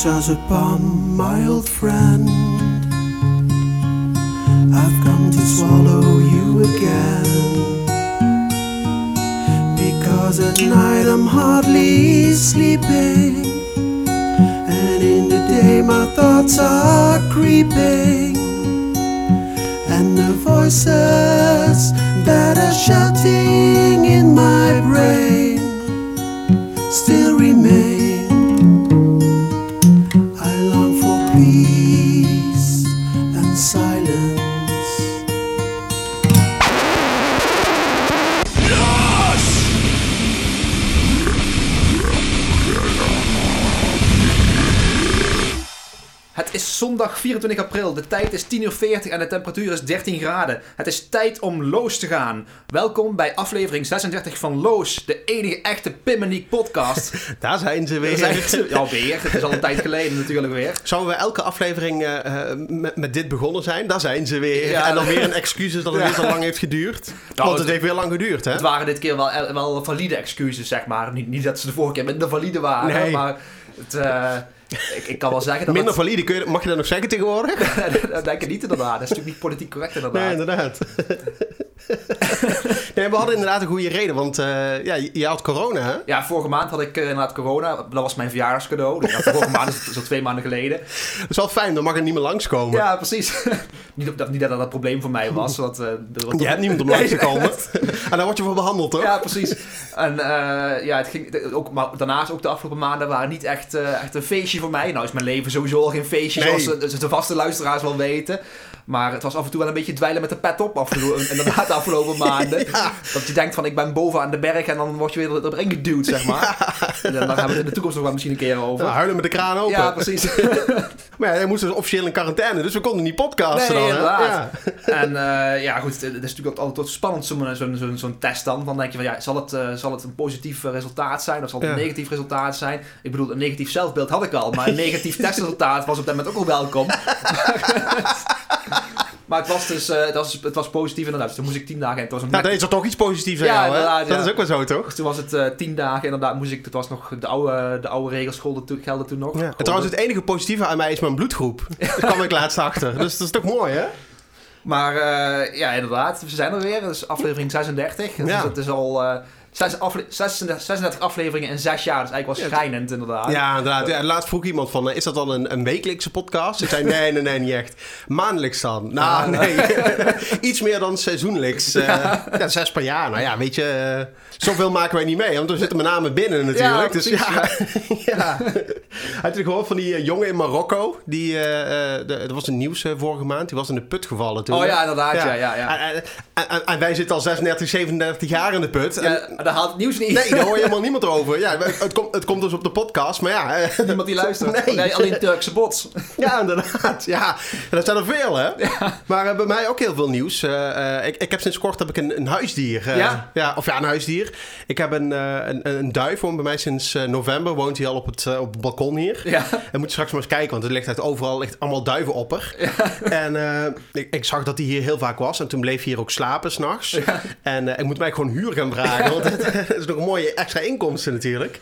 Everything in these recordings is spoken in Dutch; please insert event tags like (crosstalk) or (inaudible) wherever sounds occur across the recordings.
Precious upon my old friend. I've come to swallow you again. Because at night I'm hardly sleeping. And in the day my thoughts are creeping. And the voices that are shouting in my brain still remain. Het is zondag 24 april, de tijd is 10 uur 40 en de temperatuur is 13 graden. Het is tijd om Loos te gaan. Welkom bij aflevering 36 van Loos, de enige echte Pimmeniek podcast. (laughs) Daar zijn ze We weer. zijn ja, weer. Het is al een tijd geleden natuurlijk weer. Zouden we elke aflevering eh, eh, met, met dit begonnen zijn? Daar zijn ze weer. Ja. en dan weer een excuus dat het Ja. weer zo lang heeft geduurd. Nou, Want het heeft weer lang geduurd, hè? Het waren dit keer wel, wel valide excuses, zeg maar. Niet, niet dat ze de vorige keer minder valide waren, Nee. maar het, eh, ik, ik kan wel zeggen dat Minder het- valide, kun je, mag je dat nog zeggen tegenwoordig? (laughs) dat denk ik niet inderdaad. Dat is natuurlijk niet politiek correct inderdaad. Nee, inderdaad. (laughs) nee, we hadden inderdaad een goede reden, want eh, ja, je, je had corona, hè? Ja, vorige maand had ik eh, inderdaad corona. Dat was mijn verjaardagscadeau. Dus ja, vorige maand is het zo twee maanden geleden. Dat is wel fijn, dan mag er niet meer langskomen. Ja, precies. (laughs) niet, dat, niet dat dat een probleem voor mij was. Want, eh, wordt- Je hebt niemand om langs te (laughs) komen. en daar word je voor behandeld, toch? Ja, precies. En ja, het ging, ook, maar daarnaast ook de afgelopen maanden waren niet echt, echt een feestje voor mij. Nou is mijn leven sowieso al geen feestje, Nee. zoals de, de vaste luisteraars wel weten. Maar het was af en toe wel een beetje dweilen met de pet op, afgelopen, inderdaad, de afgelopen (laughs) maanden. Dat je denkt van, ik ben boven aan de berg en dan word je weer erin geduwd, zeg maar. En dan hebben we het in de toekomst nog wel misschien een keer over. Nou, huilen met de kraan open. Ja, precies. (laughs) Maar ja, hij moest dus officieel in quarantaine, dus we konden niet podcasten Nee, dan, inderdaad. Ja. En eh, ja, goed, het is natuurlijk altijd wat spannend zo'n zo'n zo'n zo'n test dan. Dan denk je van, ja, zal het, eh, zal het een positief eh, resultaat zijn of zal het Ja. een negatief resultaat zijn? Ik bedoel, een negatief zelfbeeld had ik al, maar een negatief testresultaat was op dat moment ook wel welkom. (laughs) maar het was dus, eh, het, was, het was positief inderdaad, dus toen moest ik tien dagen en het was een Nou, dan is er toch iets positiefs aan Ja, jou, Dat is ook wel zo, toch? Dus toen was het eh, tien dagen inderdaad, moest ik, het was nog de oude, de oude regels golden toen, gelden toen nog. Ja. En trouwens, het enige positieve aan mij is mijn bloedgroep. (laughs) Daar kwam ik laatst achter. Dus dat is toch mooi, hè? Maar eh, ja, inderdaad, we zijn er weer. Dat is aflevering 36. Dus Ja. het is al zes afle 36, 36 afleveringen in zes jaar. Is eigenlijk wel schrijnend, inderdaad. Ja, inderdaad. Ja, laatst vroeg iemand van, eh, is dat dan een, een wekelijkse podcast? Ik zei, nee, nee, nee, niet echt. Maandelijks dan? Nou, Ja. nee. (laughs) Iets meer dan seizoenlijks. Eh, ja. zes per jaar. Nou ja, weet je, eh, zoveel maken wij niet mee. Want we zitten met name binnen natuurlijk. dus ja. (laughs) ja. Had je gehoord van die jongen in Marokko? Die, eh, de, er was een nieuws vorige maand. Die was in de put gevallen toen. Oh ja, inderdaad, ja, ja, ja. En, en- wij zitten al 36, 37 jaar in de put. En- Ja, daar haalt het nieuws niet. Nee, daar hoor je helemaal (laughs) niemand over. Ja, het, komt, het komt dus op de podcast, maar ja. eh, Niemand die luistert. Nee. Nee, alleen Turkse bots. (laughs) Ja, inderdaad. Ja, en dat zijn er veel, hè? Maar eh, bij mij ook heel veel nieuws. Eh, ik, ik heb sinds kort heb ik een, een huisdier. eh, Ja? Of ja, een huisdier. Ik heb een, een, een duif. woont bij mij sinds november. Woont hij al op het, op het balkon hier. Ja. En moet je straks maar eens kijken, want er ligt uit overal ligt allemaal duivenopper. En eh, ik, ik zag dat hij hier heel vaak was. En toen bleef hij hier ook slapen s'nachts. En eh, ik moet mij gewoon huur gaan vragen. (laughs) want (laughs) het is nog een mooie extra inkomsten natuurlijk.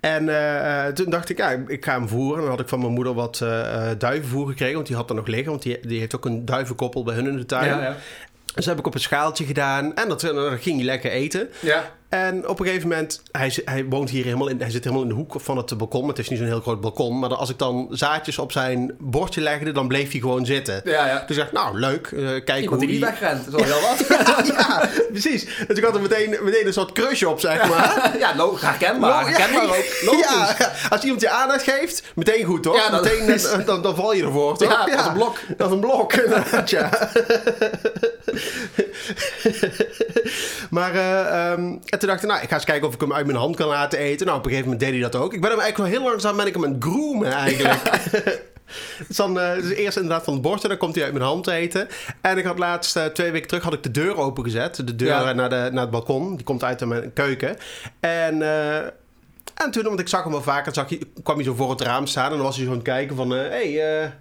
En eh, eh, toen dacht ik, ja, ik ga hem voeren. En dan had ik van mijn moeder wat eh, duivenvoer gekregen. Want die had er nog liggen. Want die, die heeft ook een duivenkoppel bij hun in de tuin. Ja, ja. Dus dat heb ik op een schaaltje gedaan. En dat, ging hij lekker eten. Ja. En op een gegeven moment, hij, hij woont hier helemaal in, hij zit helemaal in de hoek van het balkon. Het is niet zo'n heel groot balkon, maar als ik dan zaadjes op zijn bordje legde, dan bleef hij gewoon zitten. Ja, ja. Dus ik dacht, nou leuk, eh kijk Iemand hoe die wegrent, dat is al heel wat. (laughs) ja, precies. Dus ik had er meteen, meteen een soort crush op, zeg maar. (laughs) ja, lo- herkenbaar. Herkenbaar ook. Logisch. Ja, als iemand je aandacht geeft, meteen goed, toch? Ja, dat meteen, is- eh, dan, dan val je ervoor, toch? Ja, als een blok. Als een blok, (laughs) inderdaad, ja. maar eh, ehm, toen dacht ik, nou, ik ga eens kijken of ik hem uit mijn hand kan laten eten. Nou, op een gegeven moment deed hij dat ook. Ik ben hem eigenlijk wel heel langzaam ben ik hem aan het groomen, eigenlijk. (laughs) Dus dan dus eerst inderdaad van het bord en dan komt hij uit mijn hand eten. En ik had laatst, eh, twee weken terug, had ik de deur opengezet. De deur Ja. naar, de, naar het balkon. Die komt uit mijn keuken. En... eh, en toen, want ik zag hem wel vaker, zag hij, kwam hij zo voor het raam staan. En dan was hij zo aan het kijken van... Hé, hey,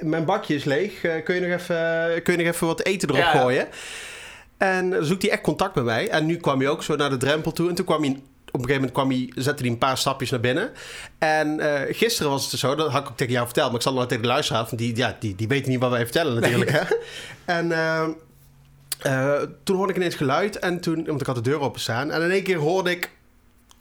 mijn bakje is leeg. Kun, je nog even, kun je nog even wat eten erop ja. gooien? En zoekt hij echt contact met mij. En nu kwam hij ook zo naar de drempel toe. En toen kwam hij een gegeven moment kwam hij, zette hij een paar stapjes naar binnen. En eh, gisteren was het dus zo, dat had ik ook tegen jou verteld, maar ik zal het nog tegen de luisteraar, want die, ja, die, die weten niet wat wij vertellen natuurlijk. Hè? En eh, eh, toen hoorde ik ineens geluid, en toen, want ik had de deur openstaan, en in één keer hoorde ik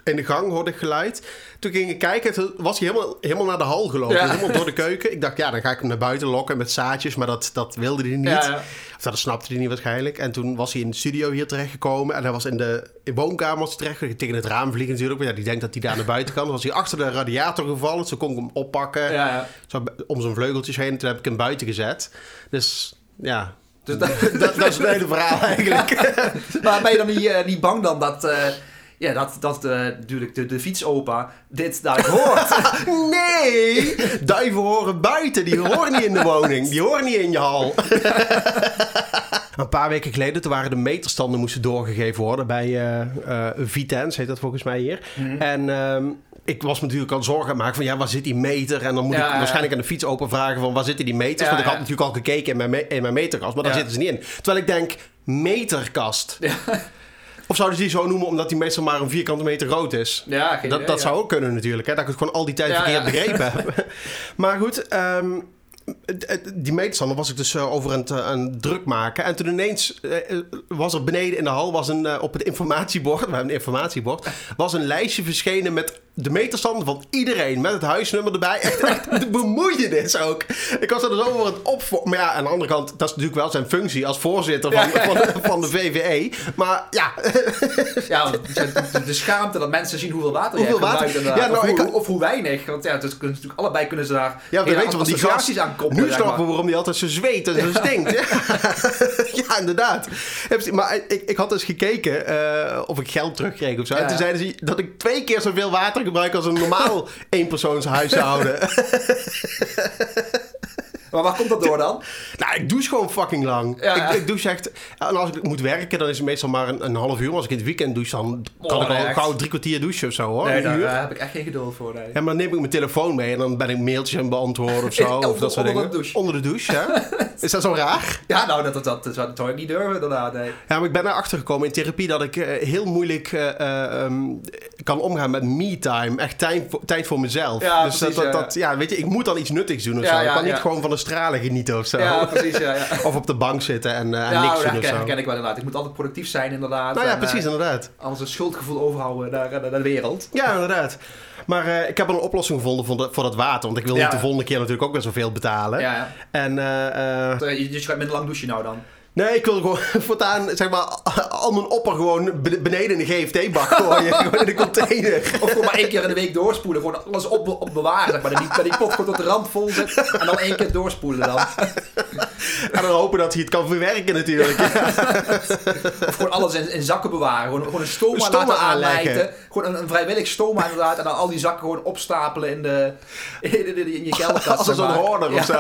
in de gang hoorde ik geluid. Toen ging ik kijken, toen was hij helemaal, helemaal naar de hal gelopen. Ja. Helemaal door de keuken. Ik dacht, ja, dan ga ik hem naar buiten lokken met zaadjes. Maar dat, dat wilde hij niet. Ja, ja. Of dat snapte hij niet waarschijnlijk. En toen was hij in de studio hier terechtgekomen. En hij was in de in woonkamer terecht. Tegen het raam vliegen natuurlijk. Maar ja, die denkt dat hij daar naar buiten kan. Toen was hij achter de radiator gevallen. Zo kon ik hem oppakken. Zo om zijn vleugeltjes heen. Toen heb ik hem buiten gezet. Dus ja... Dus dat, Dat, dat is het hele verhaal eigenlijk. (laughs) maar ben je dan niet, eh, niet bang dan dat, eh, ja, dat, dat eh, natuurlijk de, de fietsopa dit daar hoort? (laughs) Nee! Duiven horen buiten. Die horen niet in de woning. Die horen niet in je hal. (laughs) Een paar weken geleden, toen waren de meterstanden moesten doorgegeven worden bij eh eh, Vitens, heet dat volgens mij hier. En ehm, ik was me natuurlijk al zorgen aan het maken van ja, waar zit die meter? En dan moet Ja, ik ja. waarschijnlijk aan de fiets open vragen van waar zitten die meters? Ja, Want ik had natuurlijk al gekeken in mijn, me- in mijn meterkast, maar daar zitten ze niet in. Terwijl ik denk, meterkast. Of zouden ze die zo noemen omdat die meestal maar een vierkante meter groot is? Ja, Dat, idee, dat ja. zou ook kunnen natuurlijk. Hè? Dat ik het gewoon al die tijd verkeerd begrepen heb. (laughs) (laughs) maar goed, het- die meterstander was ik dus eh, over aan het, eh, aan het druk maken. En toen ineens eh, was er beneden in de hal was een, op het informatiebord, (laughs) we hebben een informatiebord, was een lijstje verschenen met de meterstanden van iedereen. Met het huisnummer erbij. Echt, echt (laughs) bemoeienis ook. Ik was er dus over het opvo... Maar ja, aan de andere kant, dat is natuurlijk wel zijn functie als voorzitter van, Ja, van, van de VVE. Maar ja, (laughs) Ja, de, schaamte dat mensen zien hoeveel water Hoeveel jij water? inderdaad. Ja, nou, of, hoe, ik- of hoe weinig. Want ja, dus kunnen natuurlijk, allebei kunnen ze daar Ja, we weten want die gast... aan koppelen. Nu snappen we waarom die altijd zo zweet en zo stinkt. ja. (laughs) ja, inderdaad. Heb je- Maar ik, ik had dus gekeken eh, of ik geld terugkreeg of zo. En toen zeiden ze dat ik twee keer zoveel water gebruik als een normaal (laughs) eenpersoonshuishouden. Maar waar komt dat door dan? nou, ik douche gewoon fucking lang. Ja, ja. Ik, ik douche echt... En als ik moet werken, dan is het meestal maar een, een half uur. Maar als ik in het weekend douche, dan kan Oh, ik al echt. gauw drie kwartier douchen of zo hoor. Nee, daar heb ik echt geen geduld voor. Nee. Ja, maar dan neem ik mijn telefoon mee en dan ben ik mailtjes aan beantwoorden of (laughs) zo. Of dat soort onder de dingen. douche. Onder de douche, ja. (laughs) Is dat zo raar? Ja, nou, dat, dat, dat, dat, zou ik niet durven inderdaad. Nee. Ja, maar ik ben erachter gekomen in therapie dat ik eh, heel moeilijk eh, eh, ehm, kan omgaan met me-time. Echt tijd voor, tijd voor mezelf. Ja, dus precies, dat, ja. dat, dat- ja, weet je, ik moet dan iets nuttigs doen of Ja, zo. ja, ik kan niet gewoon van de stralen genieten of zo. Ja, precies. Ja, ja. Of op de bank zitten en, eh, en Ja, niks dat doen of herken, zo. herken ik wel inderdaad. Ik moet altijd productief zijn inderdaad. Nou ja, En, precies, eh, inderdaad. anders een schuldgevoel overhouden naar, naar de wereld. Ja, inderdaad. Maar eh, ik heb al een oplossing gevonden voor, de- voor dat water. Want ik wil Ja. niet de volgende keer natuurlijk ook weer zoveel betalen. Ja, ja. En eh, eh, Eh, Je, je gaat minder lang douchen nou dan. Nee, ik wil gewoon (laughs) voortaan, zeg maar, al mijn opper gewoon be- beneden in de GFT-bak (laughs) gooien. gewoon in de container. Of gewoon maar één keer in de week doorspoelen. Gewoon alles op, op bewaren. Zeg maar. Dat die, dat die pot gewoon tot de rand vol zit. En dan één keer doorspoelen dan. (laughs) En dan hopen dat hij het kan verwerken natuurlijk. Of gewoon alles in, in zakken bewaren. Gewoon, gewoon een stoma, Een stoma laten aanmijten. Gewoon een, een vrijwillig stoma inderdaad. En dan al die zakken gewoon opstapelen in, de, in, in, in je kelderkast. Als een hoorder of zo.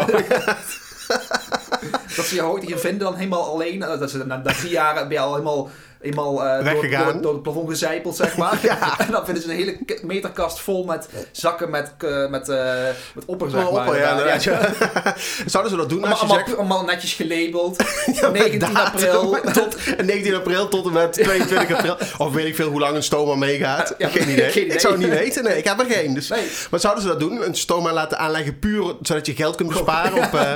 Dat ze je ooit hier vinden dan helemaal alleen. Dat ze, na, na drie jaar ben je al helemaal, helemaal eh, door, door, door het plafond gezijpeld, zeg maar. (laughs) (laughs) En dan vinden ze een hele meterkast vol met zakken met, met, eh met opper, zeg Zo'n maar. opper, ja, ja. (laughs) Zouden ze dat doen als Allemaal, je allemaal, zegt... allemaal netjes gelabeld. 19 datum, april. Tot, en 19 april tot en met 22 april. Of weet ik veel hoe lang een stoma meegaat. Ja, geen, idee. geen idee. Ik zou het niet weten. Nee, ik heb er geen. Dus. Nee. Maar zouden ze dat doen? Een stoma laten aanleggen puur zodat je geld kunt besparen? op, eh,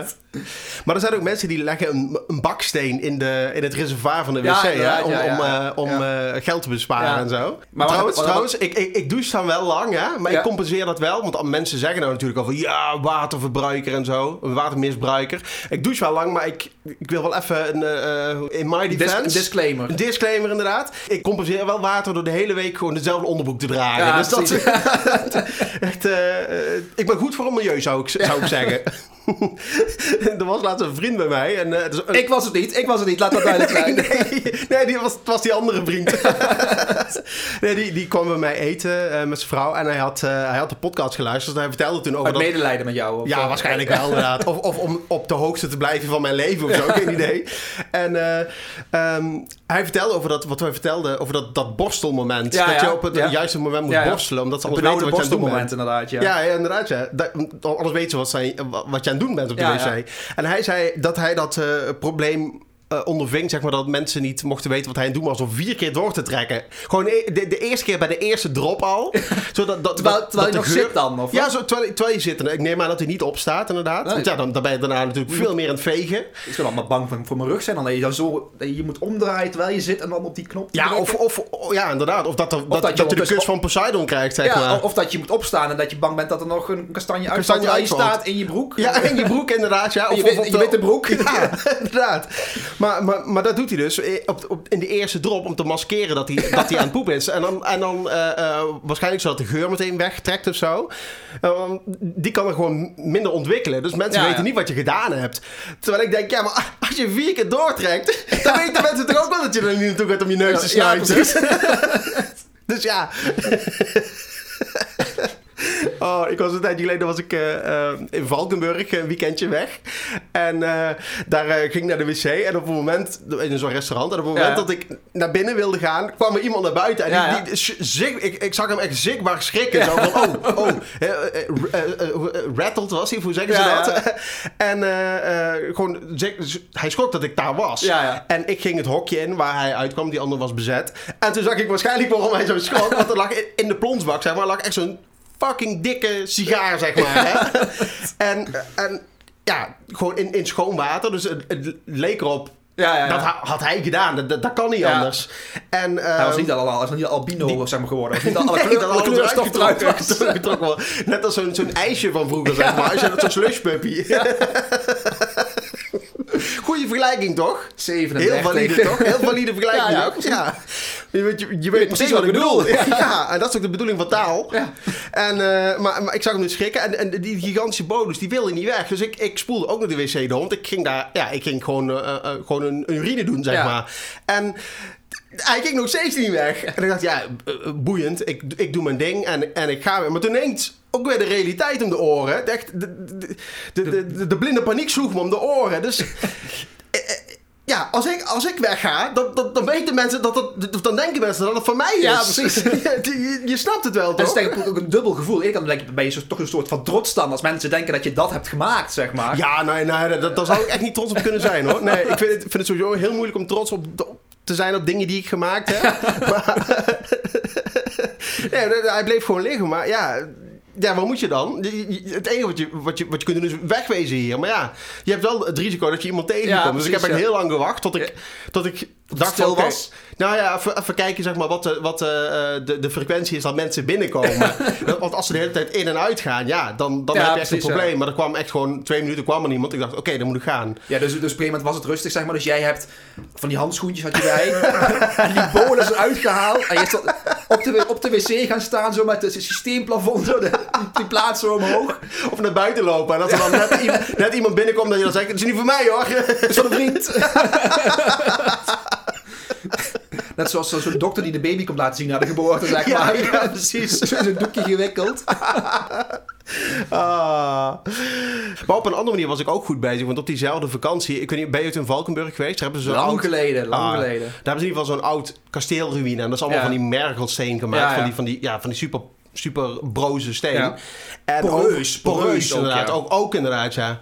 Maar er zijn ook mensen die leggen een, een baksteen in, de, in het reservoir van de wc. Ja, om ja, om, eh, om eh, geld te besparen en zo. Maar trouwens, wat- wat- trouwens ik, ik, ik douche dan wel lang, hè, maar ik compenseer dat wel. Want mensen zeggen nou natuurlijk al van ja, waterverbruiker en zo. Watermisbruiker. Ik douche wel lang, maar ik, ik wil wel even een, eh, in my defense... disclaimer. Een disclaimer inderdaad. Ik compenseer wel water door de hele week gewoon dezelfde onderbroek te dragen. Dus dat echt, (laughs) ik ben goed voor het milieu, zou ik, zou ik zeggen. (laughs) (laughs) er was laatst een vriend bij mij. En, eh, dus een- Ik was het niet, ik was het niet, laat dat duidelijk (laughs) zijn. nee, nee die was, het was die andere vriend. (laughs) nee, die, die kwam bij mij eten eh, met zijn vrouw. En hij had, eh, hij had de podcast geluisterd. En hij vertelde toen over Uit dat... medelijden met jou. Of, Ja, waarschijnlijk wel inderdaad. Of, of om op de hoogste te blijven van mijn leven of zo, geen idee. En eh, ehm, hij vertelde over dat, wat wij vertelden, over dat, dat borstelmoment. Ja, dat je op het ja. juiste moment moet borstelen, omdat ze alles weten wat je aan het doen bent. borstelmoment inderdaad, ja. Ja, inderdaad. Ja. Dat, anders weten wat, zij, wat aan het doen bent op de Ja, wc. En hij zei dat hij dat eh, probleem eh, onderving, zeg maar, dat mensen niet mochten weten wat hij aan het doen was om vier keer door te trekken. Gewoon e- de, de eerste keer bij de eerste drop al. (laughs) zodat, dat, Terwijl, dat, terwijl je nog geur- zit dan? Of Ja, zo, terwijl, terwijl je zit. En ik neem aan dat hij niet opstaat, inderdaad. Nee. Want ja, dan, dan ben je daarna natuurlijk veel meer aan het vegen. Ik zou allemaal bang voor, voor mijn rug zijn. Dan dat je dan zo... Dat je moet omdraaien terwijl je zit en dan op die knop Ja, of, of, ja, inderdaad. Of dat, er, dat, dat je de ondertussen kus van Poseidon krijgt, zeg ja, maar. of dat je moet opstaan en dat je bang bent dat er nog een kastanje uitvalt. staat in je broek. Ja, in je broek inderdaad. Ja. In (laughs) je in je witte broek. (laughs) Ja, inderdaad. Maar, maar, maar dat doet hij dus op, op, in de eerste drop om te maskeren dat hij, (laughs) dat hij aan het poepen is. En dan, en dan eh, waarschijnlijk zodat de geur meteen wegtrekt of zo. Eh, die kan er gewoon minder ontwikkelen. Dus mensen Ja, weten ja. niet wat je gedaan hebt. Terwijl ik denk, ja, maar als je vier keer doortrekt, (laughs) dan weten mensen toch ook wel dat je er niet naartoe gaat om je neus te Ja, snuiten. (laughs) Dus ja. Oh, ik was een tijdje geleden was ik eh, eh, in Valkenburg een weekendje weg. En eh, daar ging ik naar de wc. En op het moment, in zo'n restaurant, en op het moment Ja. dat ik naar binnen wilde gaan, kwam er iemand naar buiten. En Ja, die, ik, ik zag hem echt zichtbaar schrikken. Zo van, oh, oh. rattled was hij, hoe zeggen ze dat? (laughs) en gewoon, hij schrok dat ik daar was. En ik ging het hokje in waar hij uitkwam, die ander was bezet. En toen zag ik waarschijnlijk waarom hij zo schrok. Want er lag in- in de plonsbak, zeg maar, lag echt zo'n fucking dikke sigaar, zeg maar. Hè? (laughs) en, en ja, gewoon in, in schoon water. Dus het, het leek erop. Ja, ja, ja. Dat ha- had hij gedaan. Dat, dat, kan niet Ja. anders. En, Hij was ehm, niet al, hij was niet al albino zeg maar, geworden. Hij was (laughs) niet al alle, Nee, alle eruit getrokken-. (laughs) Net als zo'n zo'n ijsje van vroeger, zeg maar. Als je dat zo'n slushpuppy. Goeie vergelijking, toch? 37. Heel valide, toch? Heel valide (laughs) vergelijking, Ja, ja. Je weet, je, je weet precies wat ik bedoel. (laughs) Ja. en dat is ook de bedoeling van taal. Ja. En, eh, maar, maar ik zag hem dus schrikken. En, en die gigantische bodus, die wilde niet weg. Dus ik, ik spoelde ook naar de wc door. Want ik ging daar, ja, ik ging gewoon, eh, eh, gewoon een, een urine doen, zeg maar. En hij ging nog steeds niet weg. En ik dacht, ja, boeiend. Ik, ik doe mijn ding en, en ik ga weer. Maar toen ineens ook weer de realiteit om de oren. Echt, de, de, de, de, de, de blinde paniek sloeg me om de oren. Dus... (laughs) eh, eh, Ja, als ik, als ik wegga, dan, dan, dan weten mensen dat het, dan denken mensen dat het van mij is. Ja, precies. (laughs) je, je- snapt het wel, Het is toch? denk ik ook een dubbel gevoel. Aan de ene kant ben je toch een soort van trots dan als mensen denken dat je dat hebt gemaakt, zeg maar. Ja, nee, nee, dat, daar zou ik echt niet trots op kunnen zijn, hoor. Nee, ik vind het, vind het sowieso heel moeilijk om trots op, op te zijn op dingen die ik gemaakt heb. (laughs) maar, nee, hij bleef gewoon liggen, maar ja... Ja, wat moet je dan? Het enige wat je, wat, je, wat je kunt doen is wegwezen hier. Maar ja, je hebt wel het risico dat je iemand tegenkomt. Ja, dus ik heb ja. heel lang gewacht tot ik, tot ik dacht stil was. Nou ja, even, even kijken zeg maar, wat, de, wat de, eh, de, de frequentie is dat mensen binnenkomen. (laughs) Want als ze de hele tijd in en uit gaan, ja, dan, dan Ja, heb je echt een ja. probleem. Maar er kwam echt gewoon twee minuten kwam er niemand. Ik dacht, oké, dan moet ik gaan. Ja, dus, dus op een gegeven moment was het rustig, zeg maar. Dus jij hebt van die handschoentjes had je bij. (laughs) en die bolus eruit gehaald. En je stond op de, op de wc gaan staan, zo met het systeemplafond, zo de, die plaats zo omhoog. Of naar buiten lopen. En als er dan net, (laughs) iemand, net iemand binnenkomt, dat je dan zegt, het is niet voor mij hoor. Dat is van een vriend. Net zoals zo- zo'n dokter die de baby komt laten zien naar de geboorte, zeg (laughs) maar. ja, precies. (laughs) Zo'n doekje gewikkeld. (laughs) Ah. Maar op een andere manier was ik ook goed bezig. Want op diezelfde vakantie, ik weet niet, ben je uit in Valkenburg geweest? Daar hebben ze Lang oud- geleden, lang Ah, geleden. Daar hebben ze in ieder geval zo'n oud kasteelruïne. En dat is allemaal Ja. van die mergelsteen gemaakt. Van, die, van, die, ja, van die super, super broze steen. Ja. En Poreus, poreus ook, inderdaad. ja. Ook, ook inderdaad, ja.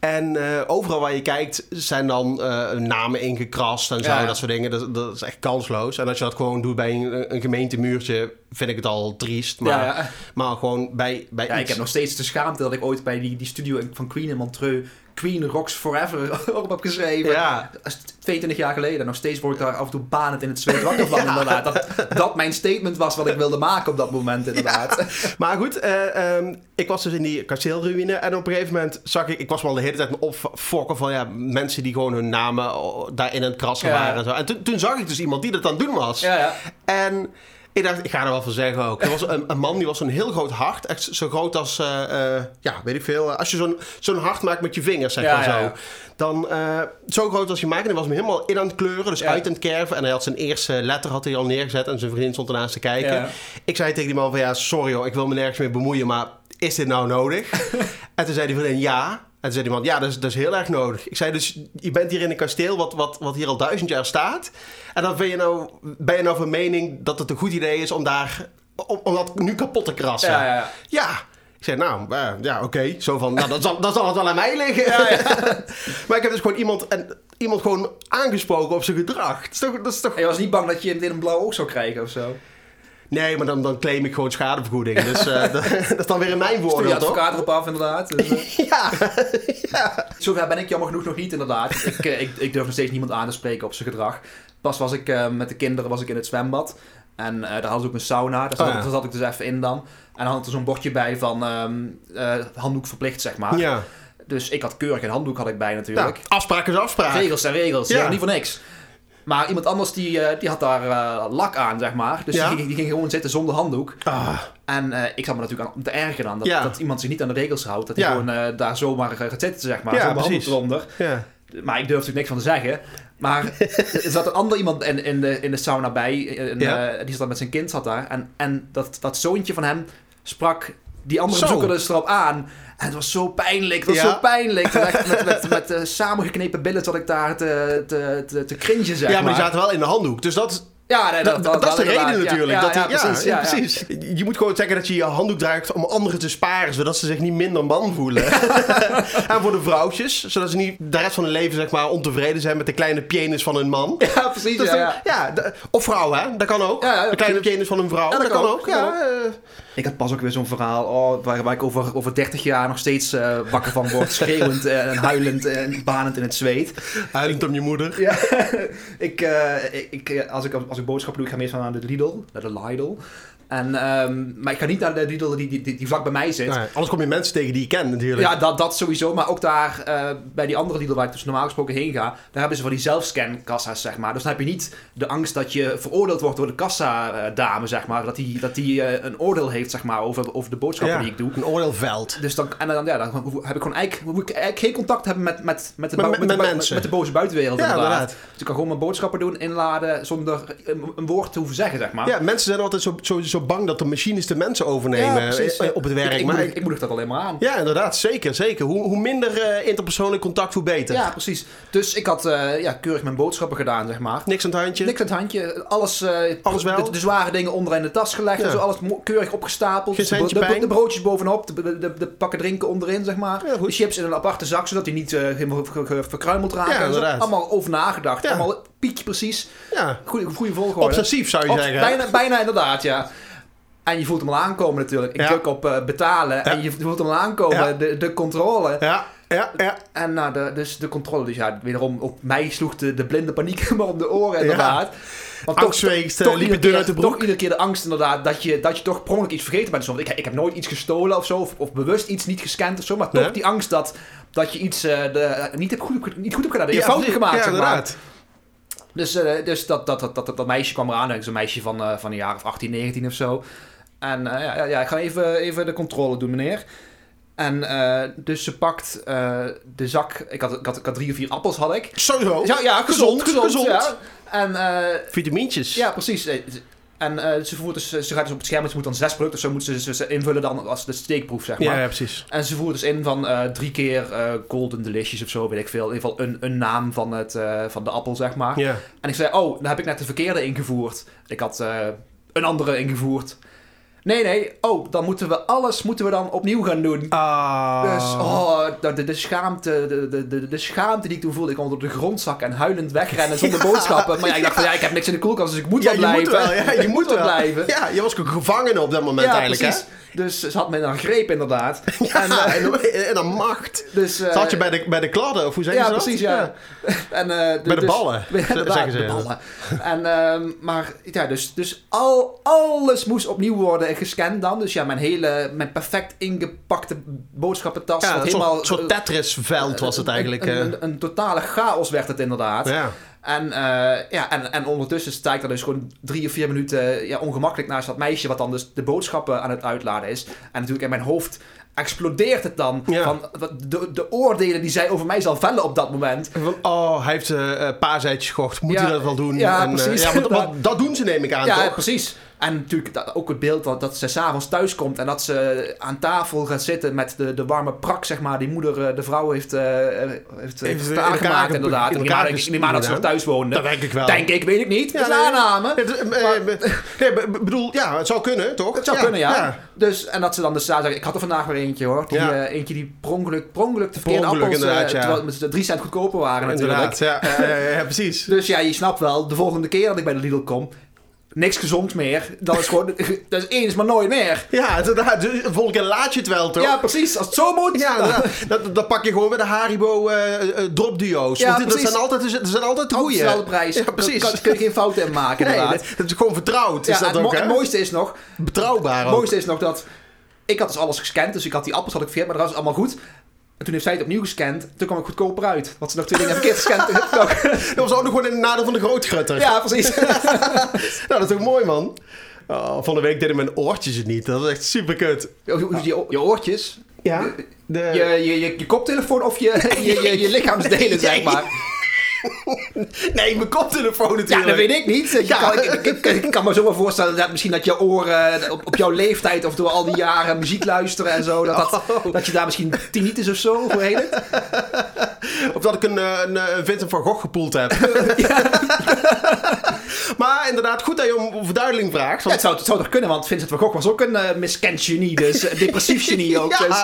En eh, overal waar je kijkt zijn dan eh, namen ingekrast en zo, Ja, dat soort dingen. Dat, dat is echt kansloos. En als je dat gewoon doet bij een, een gemeentemuurtje, vind ik het al triest. Maar, maar gewoon bij, bij iets... ik heb nog steeds de schaamte dat ik ooit bij die, die studio van Queen in Montreux Queen Rocks Forever (laughs) op heb geschreven. Ja. Dat is 22 jaar geleden. Nog steeds word ik daar af en toe banend in het zweet wakker van, inderdaad. Dat, dat mijn statement was wat ik wilde maken op dat moment, inderdaad. (laughs) Maar goed, eh, ehm, ik was dus in die kasteelruïne en op een gegeven moment zag ik, ik was me al de hele tijd opfokken van ja, mensen die gewoon hun namen daarin aan het krassen Ja. waren en zo. En toen, toen zag ik dus iemand die dat aan het doen was. Ja, ja. En ik dacht, ik ga er wel van zeggen ook. Er was een, een man die was een heel groot hart, echt zo groot als, eh, eh, ja, weet ik veel. Als je zo'n zo'n hart maakt met je vingers, zeg maar ja, zo. ja. Dan eh, zo groot als je maakt. En hij was hem helemaal in aan het kleuren, dus uit aan het kerven. En hij had zijn eerste letter had hij al neergezet en zijn vriendin stond ernaast te kijken. Ik zei tegen die man van ja, sorry hoor, ik wil me nergens mee bemoeien, maar is dit nou nodig? (laughs) en toen zei die vriendin ja. En zei die man, ja, dat is, dat is heel erg nodig. Ik zei dus, je bent hier in een kasteel wat, wat, wat hier al duizend jaar staat. En dan ben je nou, ben je nou van mening dat het een goed idee is om daar, om, om dat nu kapot te krassen. Ja, ja, ja. Ja, Ik zei, nou, eh, ja, oké. Zo van, nou, dan zal, zal het wel aan mij liggen. (laughs) maar ik heb dus gewoon iemand, en, iemand gewoon aangesproken op zijn gedrag. Dat is toch... Dat is toch... En je was niet bang dat je meteen een blauw oog zou krijgen of zo? Nee, maar dan, dan claim ik gewoon schadevergoeding. Dus eh, (laughs) dat, dat is dan weer in mijn Stuur je voordeel, toch? advocaat erop af, inderdaad. Dus, eh, (laughs) Ja. ja. Zover ben ik jammer genoeg nog niet, inderdaad. Ik, eh, ik, ik durf nog steeds niemand aan te spreken op zijn gedrag. Pas was ik met de kinderen was ik in het zwembad. En daar hadden ze ook een sauna. Daar zat, Oh, ja. daar zat ik dus even in dan. En dan had er zo'n bordje bij van ehm, eh, handdoek verplicht, zeg maar. ja. Dus ik had keurig een handdoek had ik bij Ja, natuurlijk. afspraak is afspraak. Regels zijn regels, Ja. ja. niet voor niks. Maar iemand anders die, eh, die had daar eh, lak aan, zeg maar. Dus Ja. die, ging, die ging gewoon zitten zonder handdoek. Ah, En eh, ik zat me natuurlijk aan te ergeren aan dat, Ja. dat iemand zich niet aan de regels houdt. Dat hij gewoon daar zomaar gaat zitten, zeg maar. Ja, zonder precies. handdoek eronder. ja. Maar ik durf natuurlijk niks van te zeggen. Maar (laughs) er zat een ander iemand in, in, de, in de sauna bij. Die zat met zijn kind zat daar. En, en dat, dat zoontje van hem sprak die andere dus erop aan. En het was zo pijnlijk. Het was Ja. zo pijnlijk. (laughs) Met met, met eh, samengeknepen billen zat ik daar te, te, te, te cringen, zeg ja, maar maar. die zaten wel in de handdoek. Dus dat, Ja, nee, dat, dat, is de reden natuurlijk. Ja, dat ja, die- precies. Ja, ja. precies. Je moet gewoon zeggen dat je je handdoek draagt om anderen te sparen, zodat ze zich niet minder man voelen. (laughs) en voor de vrouwtjes, zodat ze niet de rest van hun leven zeg maar, ontevreden zijn met de kleine penis van hun man. (laughs) Ja, precies. Is ja, dan- of vrouw, hè? Dat kan ook. De kleine penis van een vrouw. Dat, kan ook. kan Ja. Ik had pas ook weer zo'n verhaal oh, waar, waar ik over, over 30 jaar nog steeds eh, wakker van word. (laughs) Schreeuwend en huilend en banend in het zweet. Huilend om je moeder. Ja, (laughs) ik, eh, ik, als, ik, als ik boodschappen doe, ik ga meestal naar de Lidl, naar de Lidl. En, ehm, maar ik ga niet naar de Lidl die, die, die, die vlak bij mij zit. Anders kom je mensen tegen die je kent natuurlijk. Ja, dat, dat sowieso. Maar ook daar, eh, bij die andere Lidl waar ik dus normaal gesproken heen ga, daar hebben ze van die zelfscan-kassa's, zeg maar. Dus dan heb je niet de angst dat je veroordeeld wordt door de kassa-dame, zeg maar. Dat die, dat die eh, een oordeel heeft, zeg maar, over, over de boodschappen Ja, die ik doe. Een oordeelveld. Dus dan, en dan, ja, dan heb ik gewoon eigenlijk, moet ik eigenlijk geen contact hebben met, met, met, de, Met- de, mensen. met de boze buitenwereld. Ja, inderdaad. inderdaad. Dus ik kan gewoon mijn boodschappen doen, inladen, zonder een, een woord te hoeven zeggen, zeg maar. Ja, mensen zijn altijd zo, zo, zo bang dat de machines de mensen Ja, overnemen precies. eh, op het werk. Ik, ik, maar moedig, ik moedig dat alleen maar aan. Ja, inderdaad, zeker, zeker. Hoe, hoe minder eh, interpersoonlijk contact, hoe beter. Ja, precies. Dus ik had eh, ja, keurig mijn boodschappen gedaan, zeg maar. Niks aan het handje. Niks aan het handje. Alles, eh, Alles wel? De, de zware dingen onderin de tas gelegd. Ja. Zo alles keurig opgestapeld. Geen de, de, de, broodjes bovenop. De, de, de, de pakken drinken onderin, zeg maar. De chips in een aparte zak, zodat die niet eh, helemaal verkruimeld raken. Allemaal over nagedacht. Allemaal piekje precies. Ja, Goeie, goede volgorde. obsessief zou je zeggen. bijna, bijna inderdaad, ja. En je voelt hem al aankomen natuurlijk. Ik Ja. druk op eh, betalen en je voelt hem al aankomen. Ja. De, de controle. Ja, ja, ja. En nou, de, dus de controle, dus ja, wederom op mij sloeg de, de blinde paniek (laughs) me om de oren inderdaad. Want Angstweegt, eh, toch, liep dun keer, uit de broek. toch iedere keer de angst inderdaad dat je, dat je toch per ongeluk iets vergeten bent. Ik, ik heb nooit iets gestolen of zo, of, of bewust iets niet gescand of zo, maar toch Nee. die angst dat, dat je iets eh, de, niet, hebt goed, hebt- niet goed hebt gedaan, dat je Ja, fout hebt gemaakt, Ja, zeg maar. inderdaad. Dus, dus dat, dat, dat, dat, dat meisje kwam eraan. Een meisje van, eh, van een jaar of 18, 19 of zo. En eh, ja, ja, ik ga even, even de controle doen, meneer. En eh, dus ze pakt eh, de zak. Ik had, ik, had, ik had drie of vier appels, had ik. Sowieso. Ja, ja gezond, gezond. gezond. Ja. En Vitamintjes. ja, precies. En ze, voert dus, ze gaat dus op het scherm, ze moet dan zes producten, zo moet ze, ze, ze invullen dan als de steekproef, zeg maar. ja, ja, precies. En ze voert dus in van drie keer Golden Delicious of zo, weet ik veel. In ieder geval een, een naam van, het, van de appel, zeg maar. Ja. En ik zei, oh, dan heb ik net de verkeerde ingevoerd. Ik had een andere ingevoerd. Nee, nee, oh, dan moeten we alles moeten we dan opnieuw gaan doen. Ah. Dus, oh, de, de, schaamte, de, de, de, de schaamte die ik toen voelde. Ik kon onder de grond zakken en huilend wegrennen (laughs) zonder boodschappen. Maar ja, ik dacht van, ja, ik heb niks in de koelkast, dus ik moet ja, wel je blijven. moet wel. Ja, je (laughs) moet wel blijven. Ja, je was ook gevangen op dat moment eigenlijk, precies. Dus ze had me dan greep inderdaad. (laughs) Ja, En, eh, en, dan- en dan macht. Dus, eh, Zat je bij de, bij de kladden, of hoe zeg je ja, dat? precies, ja. (laughs) En, eh, Bij de dus- ballen, (laughs) Ja, zeggen ze. de ballen. En, ehm, maar ja, dus, dus al, alles moest opnieuw worden gescand dan. Dus ja, mijn hele, mijn perfect ingepakte boodschappentas. Ja, een helemaal, soort, Tetris-veld was het een- eigenlijk. Een, een, een totale chaos werd het inderdaad. ja. En, eh, ja, en, en ondertussen sta ik daar dus gewoon drie of vier minuten ja, ongemakkelijk naast dat meisje... wat dan dus de boodschappen aan het uitladen is. En natuurlijk in mijn hoofd explodeert het dan. Ja. Van de, de oordelen die zij over mij zal vellen op dat moment. Van, oh, hij heeft eh eh, paaseitjes gekocht. Moet Ja, hij dat wel doen? ja, En, precies. ja, want, want (laughs) dat doen ze neem ik aan, Ja, toch? precies. En natuurlijk dat, ook het beeld dat, dat ze s'avonds thuis komt en dat ze aan tafel gaat zitten met de, de warme prak, zeg maar, die moeder, eh, de vrouw heeft, eh heeft, heeft, ge- inderdaad. in elkaar ik neem aan dat ze nog thuis woonde. Dat denk ik wel. Denk ik, weet ik niet. Ja, dat is nee. aanname. Eh, eh, nee, be- bedoel, ja, het zou kunnen, toch? Het zou kunnen, ja. Dus, en dat ze dan dus zeggen, ik had er vandaag weer eentje hoor. Die, eh, eentje die per ongeluk, per ongeluk de verkeerde appels, eh, terwijl ze drie cent goedkoper waren natuurlijk. Inderdaad, ja, precies. (laughs) Dus ja, je snapt wel, de volgende keer dat ik bij de Lidl kom, niks gezond meer. Dat is gewoon, (laughs) dat is eens, maar nooit meer. Ja, inderdaad. Dus De volgende keer laat je het wel, toch? Ja, precies. Als het zo moet. Ja, dat, dat pak je gewoon bij de Haribo eh eh, dropduo's. Ja, dat zijn altijd, dat zijn altijd de Ook goeie. dezelfde prijs. Ja, precies. Daar kun je geen fouten in maken, inderdaad. dat, dat is gewoon vertrouwd. Ja, is dat en het, ook, mo- hè? het mooiste is nog, Betrouwbaar het mooiste is nog dat ik had dus alles gescand, dus ik had die appels had ik verkeerd, maar dat was allemaal goed. En toen heeft zij het opnieuw gescand, toen kwam ik goedkoper uit. Want ze nog twee dingen verkeerd gescand. (laughs) Dat was ook nog gewoon in het nadeel van de grootgrutter. ja, precies. (laughs) Nou, dat is ook mooi, man. Oh, van de week deden mijn oortjes het niet. Dat was echt super kut. Je, je, je oortjes, Ja? De... je, je, je, je koptelefoon of je, (laughs) je, je, je lichaamsdelen, zeg maar. (laughs) Nee, mijn koptelefoon natuurlijk. Ja, dat weet ik niet. Je Ja. kan, ik, ik, ik kan me zo wel voorstellen dat misschien dat je oren op, op jouw leeftijd of door al die jaren muziek luisteren en zo, dat, dat, Oh. dat je daar misschien tinnitus of zo, hoe heet het? (laughs) Of dat ik een, eh, een, eh, een Vincent van Gogh gepoeld heb. (laughs) maar inderdaad, goed dat je om verduidelijking vraagt. Want het, zou, het zou toch kunnen, want Vincent van Gogh was ook een eh, miskend genie, dus een depressief genie ook. Ja. Dus,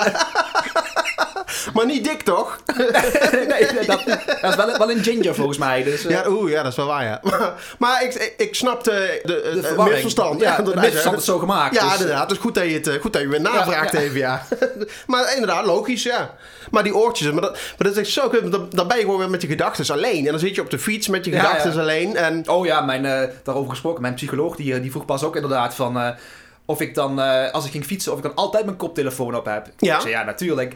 Maar niet dik, toch? (laughs) nee, dat, dat is wel, wel een ginger volgens mij. Dus, eh, Ja, oeh, ja, dat is wel waar, ja. Maar, (laughs) maar ik, ik, snapte de, de, de misverstand. Ja, inderdaad, misverstand is zo gemaakt. Ja, dus, inderdaad. Het is goed dat je het eh, goed dat je weer navraagt Ja, ja. even, ja. (laughs) maar inderdaad, logisch, ja. Maar die oortjes, maar dat, maar dat is echt zo kut, Dan, dan ben je gewoon weer met je gedachten alleen. En dan zit je op de fiets met je Ja, gedachten alleen. En Oh ja, mijn, eh, daarover gesproken. Mijn psycholoog die, eh, die vroeg pas ook inderdaad van... eh, of ik dan, eh, als ik ging fietsen, of ik dan altijd mijn koptelefoon op heb. Ja. Ik zei, ja, natuurlijk.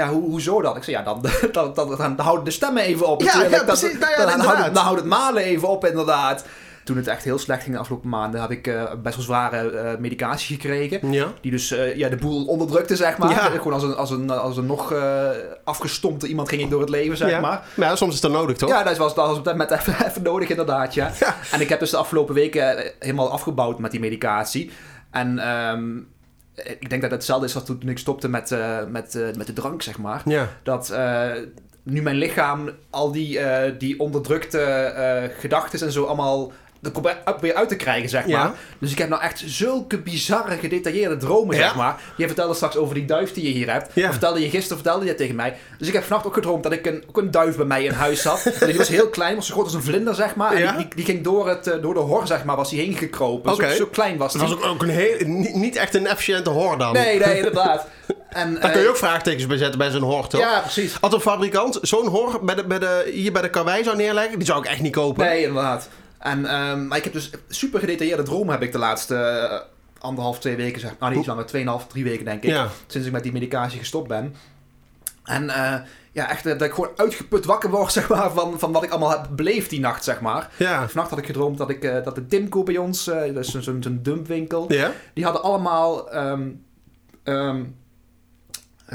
Ja, ho hoezo dan? Ik zei, ja, (laughs) dan, dan, dan, dan, houden de stemmen even op. Ja, ja, Dan- precies. Nou ja, dan, dan, houdt, dan het malen even op, inderdaad. Toen het echt heel slecht ging de afgelopen maanden, heb ik eh, best wel zware eh, medicatie gekregen. ja. Die dus eh, ja, de boel onderdrukte, zeg maar. Ja. Gewoon als een, als een, als een nog afgestompte iemand ging ik door het leven, zeg maar. Ja, soms is dat nodig, toch? Ja, dat was, dat was op dat moment even, (laughs) even nodig, inderdaad, ja. Ja. En ik heb dus de afgelopen weken helemaal afgebouwd met die medicatie. En ehm, ik denk dat het hetzelfde is als toen ik stopte met, eh, met, eh, met de drank, zeg maar. Ja. Dat eh, nu mijn lichaam al die, die onderdrukte gedachten en zo allemaal er weer uit te krijgen, zeg maar. Ja. Dus ik heb nou echt zulke bizarre, gedetailleerde dromen, Ja. zeg maar. Je vertelde straks over die duif die je hier hebt. Ja. Vertelde je gisteren, vertelde je dat tegen mij. Dus ik heb vannacht ook gedroomd dat ik een, ook een duif bij mij in huis zat. En (laughs) die was heel klein, was zo groot als een vlinder, zeg maar. En die, die, die ging door, het, eh, door de hor, zeg maar, was hij heen gekropen. Zo, zo klein was Dat was ook, ook een heel, niet, echt een efficiënte hoor dan. Nee, nee, (laughs) inderdaad. En, Daar kun je eh, ook vraagtekens bij zetten bij zo'n hoor, toch? Ja, precies. Als een fabrikant zo'n hoor bij de, bij de, hier bij de karwei zou neerleggen, die zou ik echt niet kopen. Nee, inderdaad. En, ehm, maar ik heb dus super gedetailleerde dromen heb ik de laatste eh, anderhalf, twee weken, zeg Nou, niet langer, tweeënhalf, drie weken denk ik. Ja. Sinds ik met die medicatie gestopt ben. En eh, ja, echt eh, dat ik gewoon uitgeput wakker word, (laughs) zeg maar, van, van wat ik allemaal heb beleefd die nacht, zeg maar. Ja. Vannacht had ik gedroomd dat, ik, dat de Timco bij ons, eh, dat is zo'n dumpwinkel, Ja? die hadden allemaal, ehm, ehm, eh,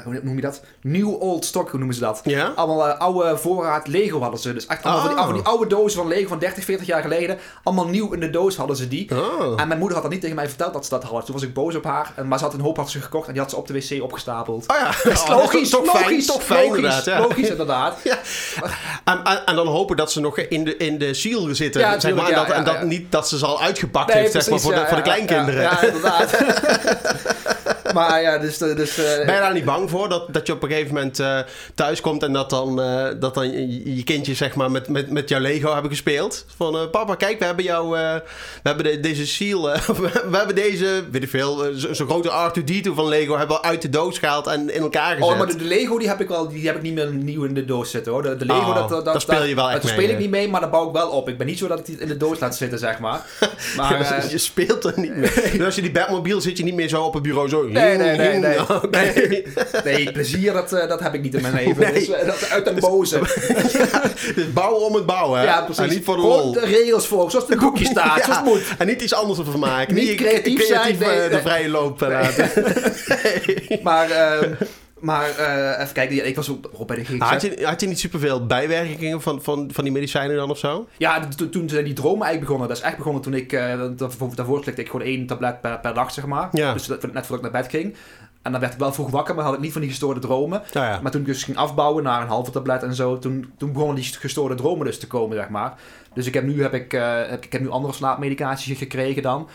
hoe noem je dat? New old stock, hoe noemen ze dat? Ja? Allemaal eh, oude voorraad Lego hadden ze. Dus echt allemaal van, die, van die oude dozen van Lego van 30, 40 jaar geleden. Allemaal nieuw in de doos hadden ze die. Oh. En mijn moeder had dat niet tegen mij verteld dat ze dat hadden. Toen was ik boos op haar. Maar ze had een hoop had ze gekocht en die had ze op de wc opgestapeld. (laughs) Oh ja, Dat is Oh, logisch, toch fijn, logisch, toch fijn logisch, inderdaad. Ja. logisch inderdaad. (laughs) Ja. En, en, en dan hopen dat ze nog in de, in de seal zitten. Ja, zeg maar, en dat, en dat niet dat ze ze al uitgepakt heeft zeg maar, voor, de, voor de kleinkinderen. Ja, ja, inderdaad. (laughs) maar ja, dus... dus eh, Ben je daar niet bang voor dat, dat je op een gegeven moment eh, thuis komt en dat dan, eh, dat dan je, je kindje zeg maar, met, met, met jouw Lego hebben gespeeld? Van papa, kijk, we hebben jou, we hebben de- deze seal, (laughs) we hebben deze, weet ik veel, zo- zo'n grote R2D2 van Lego hebben we uit de doos gehaald en in elkaar gezet. Oh, maar de, de Lego die heb ik wel, die heb ik niet meer nieuw in de doos zitten hoor. De, de Lego, Oh, dat, dat, daar speel je wel echt mee, speel ik niet mee, maar daar bouw ik wel op. Ik ben niet zo dat ik die in de doos laat zitten, zeg maar. (laughs) Maar, Ja, je speelt er niet meer. (laughs) Dus als je die Batmobile zit je niet meer zo op het bureau zo. Nee, nee, nee, nee. Nee, nee, plezier dat, eh, dat heb ik niet in mijn (laughs) leven. Dus, eh, dat uit den boze. (laughs) Dus (laughs) bouwen om het bouwen, hè? Ja, precies. En niet voor de lol. de regels voor, zoals het boekje staat, Ja, zoals moet. En niet iets anders ervan maken. Niet creatief eh, de vrije loop laten. Maar, ehm, maar eh, even kijken, ja, ik was ook ook bij de GGZ. Had je, had je niet superveel bijwerkingen van, van, van die medicijnen dan of zo? Ja, to- toen zijn die dromen eigenlijk begonnen. Dat is echt begonnen toen ik, dat- dat- daarvoor slikte ik gewoon één tablet per, per dag, zeg maar. Ja. Dus dat, net voordat ik naar bed ging. En dan werd ik wel vroeg wakker, maar had ik niet van die gestoorde dromen. Nou ja. Maar toen ik dus ging afbouwen naar een halve tablet en zo, toen, toen begonnen die gestoorde dromen dus te komen, zeg maar. Dus ik heb nu, heb ik, eh, heb, ik heb nu andere slaapmedicatie gekregen dan.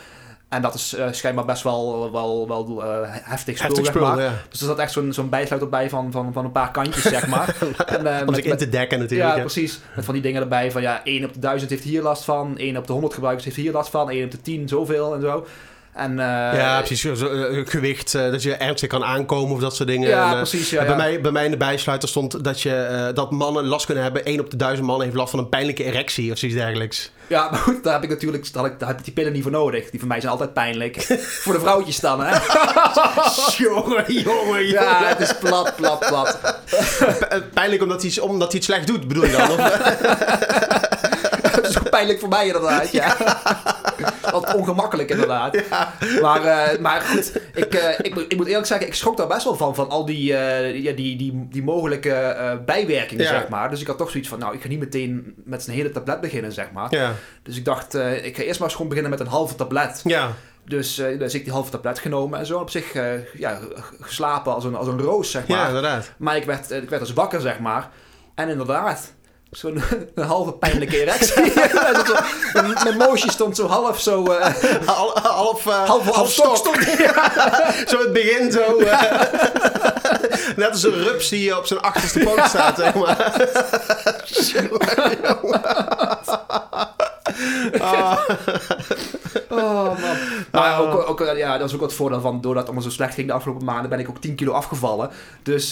En dat is eh, schijnbaar best wel, wel, wel eh, heftig spul, Heftig zeg spul, maar. ja. Dus er zat echt zo'n zo'n bijsluiter bij van, van, van een paar kantjes, zeg maar. (laughs) en, eh, Om met- zich in te dekken natuurlijk. ja, hè. precies. Met van die dingen erbij van ja, 1 op de 1000 heeft hier last van, 1 op de 100 gebruikers heeft hier last van, 1 op de 10 zoveel en zo. En, eh, ja, precies. Zo, eh, gewicht, eh, dat je ernstig kan aankomen of dat soort dingen. Ja, En, eh, precies. Ja, bij, ja. mij, bij mij in de bijsluiter stond dat, je, eh, dat mannen last kunnen hebben. 1 op de 1000 mannen heeft last van een pijnlijke erectie of zoiets dergelijks. ja, (laughs) maar goed, daar heb ik natuurlijk daar heb ik die pillen niet voor nodig. Die voor mij zijn altijd pijnlijk. (laughs) voor de vrouwtjes dan, hè? (laughs) jongen, jongen, ja, het is plat, plat, plat. Pijnlijk omdat hij, omdat hij het slecht doet, bedoel je dan? Of, Het is ook pijnlijk voor mij inderdaad, ja. Wat ongemakkelijk (laughs) inderdaad. Maar, eh, maar goed, ik, eh, ik, moet- ik moet eerlijk zeggen, ik schrok daar best wel van. Van al die, eh, ja, die, die, die mogelijke eh, bijwerkingen, Ja. zeg maar. Dus ik had toch zoiets van, nou, ik ga niet meteen met zijn hele tablet beginnen, zeg maar. ja. Dus ik dacht, eh, ik ga eerst maar eens gewoon beginnen met een halve tablet. ja. Dus, eh dus ik die halve tablet genomen en zo op zich eh, ja, geslapen als een, als een roos, zeg Ja, maar. inderdaad. Maar ik werd, ik werd dus wakker, zeg maar. En inderdaad, zo'n (laughs) een halve pijnlijke erectie. (laughs) (laughs) Mijn- moosje stond zo half zo... eh, Half, half, half, half stok stond. Zo in het begin zo. eh, net als een rups die op zijn achterste poot staat, zeg maar. Ah, Oh, man. Maar Ah. ook, ook, eh, ja, dat is ook wat voordeel van. Doordat het allemaal zo slecht ging de afgelopen maanden, ben ik ook 10 kilo afgevallen. Dus,